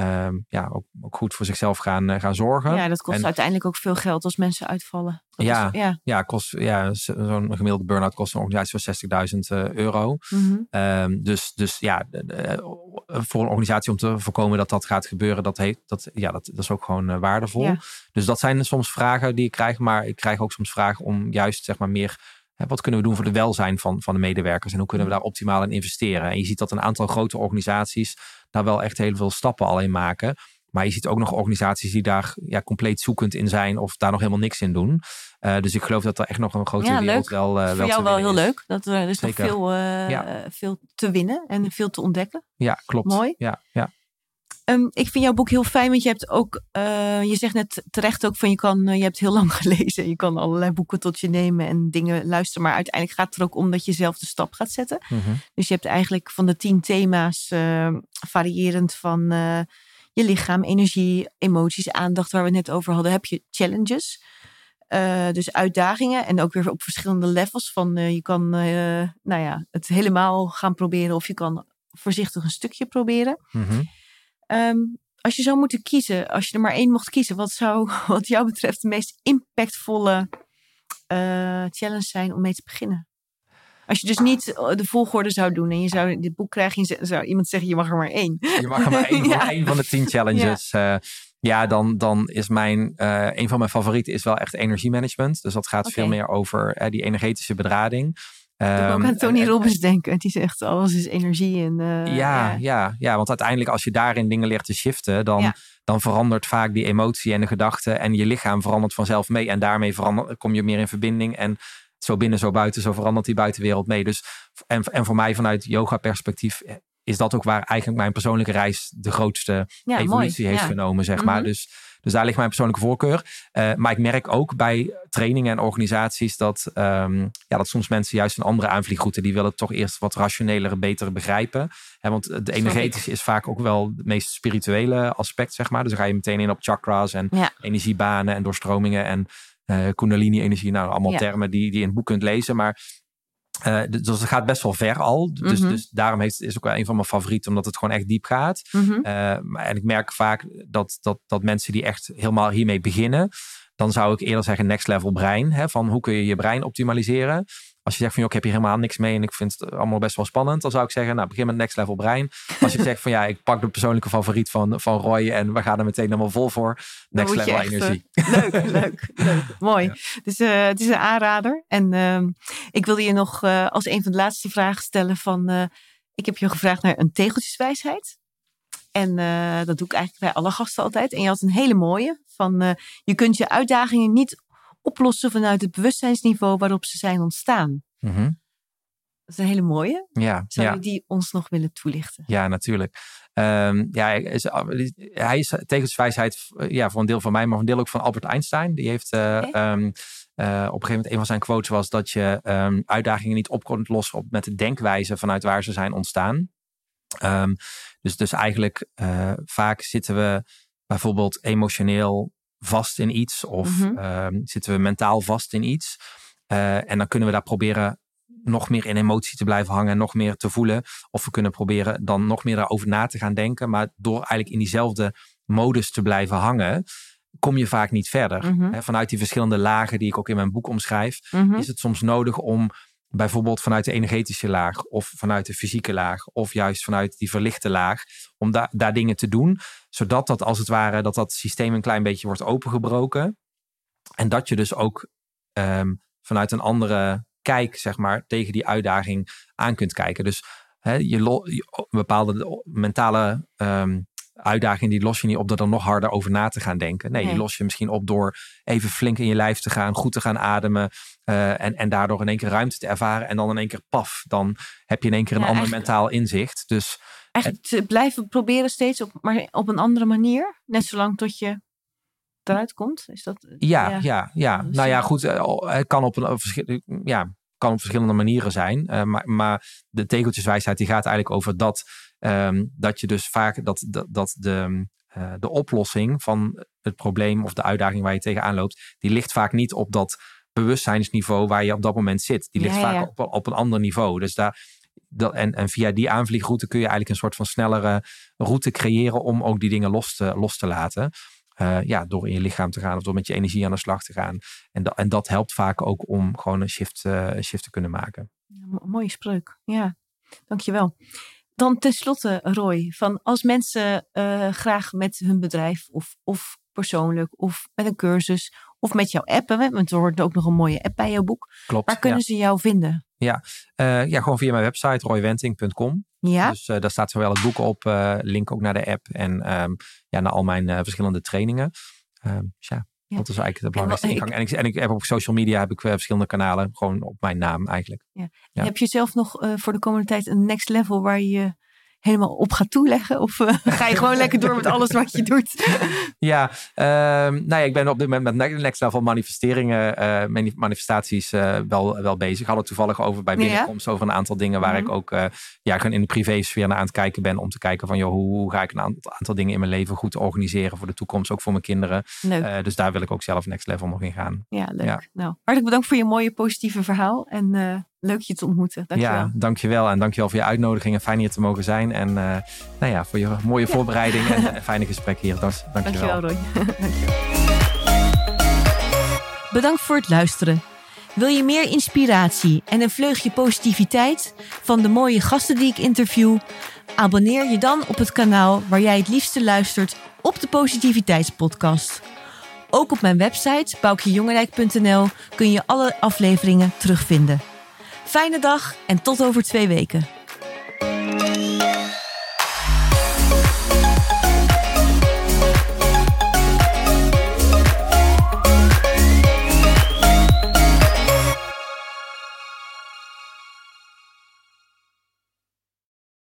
Ehm, ja, ook, ook, goed voor zichzelf gaan, uh, gaan zorgen. Ja, dat kost uiteindelijk ook veel geld als mensen uitvallen. ja, ja. ja, kost, ja zo'n gemiddelde burn-out kost een organisatie van 60.000 uh, euro. Mm -hmm. dus, dus ja, voor een organisatie om te voorkomen dat dat gaat gebeuren, dat, heeft, dat, ja, dat, dat is ook gewoon uh, waardevol. Ja. Dus dat zijn soms vragen die ik krijg, maar ik krijg ook soms vragen om juist zeg maar meer wat kunnen we doen voor de welzijn van, van de medewerkers en hoe kunnen we daar optimaal in investeren? En je ziet dat een aantal grote organisaties daar wel echt heel veel stappen al in maken. Maar je ziet ook nog organisaties die daar ja, compleet zoekend in zijn of daar nog helemaal niks in doen. Uh, dus ik geloof dat er echt nog een grote ja, wereld wel, uh, Voor wel jou wel heel leuk. Dat er is nog veel, uh, ja. veel te winnen en veel te ontdekken. Ja, klopt. Mooi. Ja, ja. Um, ik vind jouw boek heel fijn, want je hebt ook, uh, je zegt net terecht ook van je kan, uh, je hebt heel lang gelezen. Je kan allerlei boeken tot je nemen en dingen luisteren. Maar uiteindelijk gaat het er ook om dat je zelf de stap gaat zetten. Mm -hmm. Dus je hebt eigenlijk van de tien thema's, uh, variërend van je lichaam, energie, emoties, aandacht, waar we het net over hadden, heb je challenges. dus uitdagingen en ook weer op verschillende levels. Van je kan nou ja, het helemaal gaan proberen of je kan voorzichtig een stukje proberen. Mm -hmm. Um, als je zou moeten kiezen, als je er maar één mocht kiezen, wat zou wat jou betreft de meest impactvolle uh, challenge zijn om mee te beginnen? Als je dus niet eh, de volgorde zou doen en je zou dit boek krijgen, je zou iemand zeggen je mag er maar één. Je mag er maar één, ja. één van de tien challenges. Ja. Uh, ja, dan, dan is mijn, uh, een van mijn favorieten is wel echt energiemanagement. Dus dat gaat okay. veel meer over uh, die energetische bedrading. Ik um, ook aan Tony Robbins denken. Die zegt alles is energie. En, uh, ja, ja, ja. Ja, want uiteindelijk als je daarin dingen leert te shiften, dan, ja. dan verandert vaak die emotie en de gedachte. En je lichaam verandert vanzelf mee. En daarmee verander, kom je meer in verbinding. En zo binnen, zo buiten, zo verandert die buitenwereld mee. Dus, en, en voor mij vanuit yoga perspectief is dat ook waar eigenlijk mijn persoonlijke reis de grootste ja, evolutie mooi. heeft genomen, zeg -hmm. maar. Dus dus daar ligt mijn persoonlijke voorkeur. Uh, maar ik merk ook bij trainingen en organisaties dat, um, ja, dat soms mensen juist een andere aanvliegroute, die willen toch eerst wat rationeler, beter begrijpen. Want het energetische is vaak ook wel het meest spirituele aspect, zeg maar. Dus dan ga je meteen in op chakras en ja. energiebanen en doorstromingen en uh, kundalini-energie. Nou, allemaal ja. termen die, die je in het boek kunt lezen. Maar uh, dus het gaat best wel ver al. Dus, mm -hmm. dus daarom heeft, is ook wel een van mijn favorieten, omdat het gewoon echt diep gaat. Mm -hmm. uh, en ik merk vaak dat, dat, dat mensen die echt helemaal hiermee beginnen, dan zou ik eerder zeggen next level brein. Hè, van hoe kun je je brein optimaliseren? Als je zegt van, joh, ik heb hier helemaal niks mee en ik vind het allemaal best wel spannend, dan zou ik zeggen, nou, begin met next level brein. Als je zegt van, ja, ik pak de persoonlijke favoriet van, van Roy en we gaan er meteen helemaal vol voor. Next level echt, energie. Uh, leuk, leuk, leuk. Mooi. Ja. Dus uh, het is een aanrader. En uh, ik wilde je nog uh, als een van de laatste vragen stellen van, ik heb je gevraagd naar een tegeltjeswijsheid. En dat doe ik eigenlijk bij alle gasten altijd. En je had een hele mooie van, je kunt je uitdagingen niet oplossen vanuit het bewustzijnsniveau waarop ze zijn ontstaan. Mm -hmm. Dat is een hele mooie. Ja, Zou ja. je die ons nog willen toelichten? Ja, natuurlijk. Um, ja, hij is, hij is tegenswijsheid ja, voor een deel van mij, maar voor een deel ook van Albert Einstein. Die heeft uh, okay. um, uh, op een gegeven moment een van zijn quotes was dat je um, uitdagingen niet op kunt lossen op, met de denkwijze vanuit waar ze zijn ontstaan. dus, dus eigenlijk uh, vaak zitten we bijvoorbeeld emotioneel vast in iets of mm -hmm. uh, zitten we mentaal vast in iets. Uh, en dan kunnen we daar proberen nog meer in emotie te blijven hangen en nog meer te voelen. Of we kunnen proberen dan nog meer daarover na te gaan denken. Maar door eigenlijk in diezelfde modus te blijven hangen, kom je vaak niet verder. Mm -hmm. He, vanuit die verschillende lagen die ik ook in mijn boek omschrijf, mm -hmm. is het soms nodig om bijvoorbeeld vanuit de energetische laag of vanuit de fysieke laag of juist vanuit die verlichte laag, om da daar dingen te doen, zodat dat als het ware, dat dat systeem een klein beetje wordt opengebroken en dat je dus ook um, vanuit een andere kijk, zeg maar, tegen die uitdaging aan kunt kijken. Dus hè, je, je bepaalde mentale um, uitdaging die los je niet op door er nog harder over na te gaan denken. Nee, die los je misschien op door even flink in je lijf te gaan, goed te gaan ademen. Uh, en, en daardoor in één keer ruimte te ervaren. En dan in één keer paf, dan heb je in één keer een ander mentaal inzicht. Dus Eigenlijk te blijven proberen steeds op, maar op een andere manier. Net zolang tot je eruit komt. Is dat, ja, ja, ja. nou ja, goed. Het kan op, een, ja, kan op verschillende manieren zijn. Uh, maar, maar de tegeltjeswijsheid die gaat eigenlijk over dat, um, dat je dus vaak dat, dat, dat de, uh, de oplossing van het probleem of de uitdaging waar je tegenaan loopt, die ligt vaak niet op dat bewustzijnsniveau waar je op dat moment zit. Die ligt vaak Op, op een ander niveau. Dus daar, dat, en, en via die aanvliegroute kun je eigenlijk een soort van snellere route creëren om ook die dingen los te, los te laten. Uh, ja, door in je lichaam te gaan of door met je energie aan de slag te gaan. En, dat en dat helpt vaak ook om gewoon een shift, uh, shift te kunnen maken. mooie spreuk, ja. Dankjewel. Dan tenslotte, Roy, van als mensen uh, graag met hun bedrijf of, of persoonlijk of met een cursus of met jouw app, want er hoort ook nog een mooie app bij jouw boek. Klopt. Waar kunnen ze jou vinden? Ja, uh, ja, gewoon via mijn website roywenting.com. Ja. Dus uh, daar staat zowel het boek op, uh, link ook naar de app en um, ja, naar al mijn verschillende trainingen. Um, dus ja, ja, dat is eigenlijk de belangrijkste en, ingang. En ik, en ik heb op social media heb ik verschillende kanalen, gewoon op mijn naam eigenlijk. Ja. ja. Heb je zelf nog voor de komende tijd een next level waar je helemaal op gaat toeleggen? Of uh, ga je gewoon lekker door met alles wat je doet? ja, uh, nou ja, ik ben op dit moment met Next Level manifesteringen, uh, manifestaties uh, wel, wel bezig. Ik had het toevallig over bij binnenkomst over een aantal dingen waar mm -hmm. ik ook ja, gewoon in de privésfeer naar aan het kijken ben. Om te kijken van, joh, hoe, ga ik een aantal, aantal, dingen in mijn leven goed organiseren voor de toekomst, ook voor mijn kinderen. dus daar wil ik ook zelf Next Level nog in gaan. Ja, leuk. Ja. Nou, hartelijk bedankt voor je mooie positieve verhaal. En leuk je te ontmoeten. Dankjewel. Ja, dankjewel. En dankjewel voor je uitnodiging en fijn hier te mogen zijn. En uh, nou ja, voor je mooie ja. voorbereiding en fijne gesprek hier. Dus, dankjewel. Dankjewel, Roy. dankjewel. Bedankt voor het luisteren. Wil je meer inspiratie en een vleugje positiviteit van de mooie gasten die ik interview? Abonneer je dan op het kanaal waar jij het liefste luistert op de Positiviteitspodcast. Ook op mijn website boukjejongerijk.nl kun je alle afleveringen terugvinden. Fijne dag en tot over twee weken.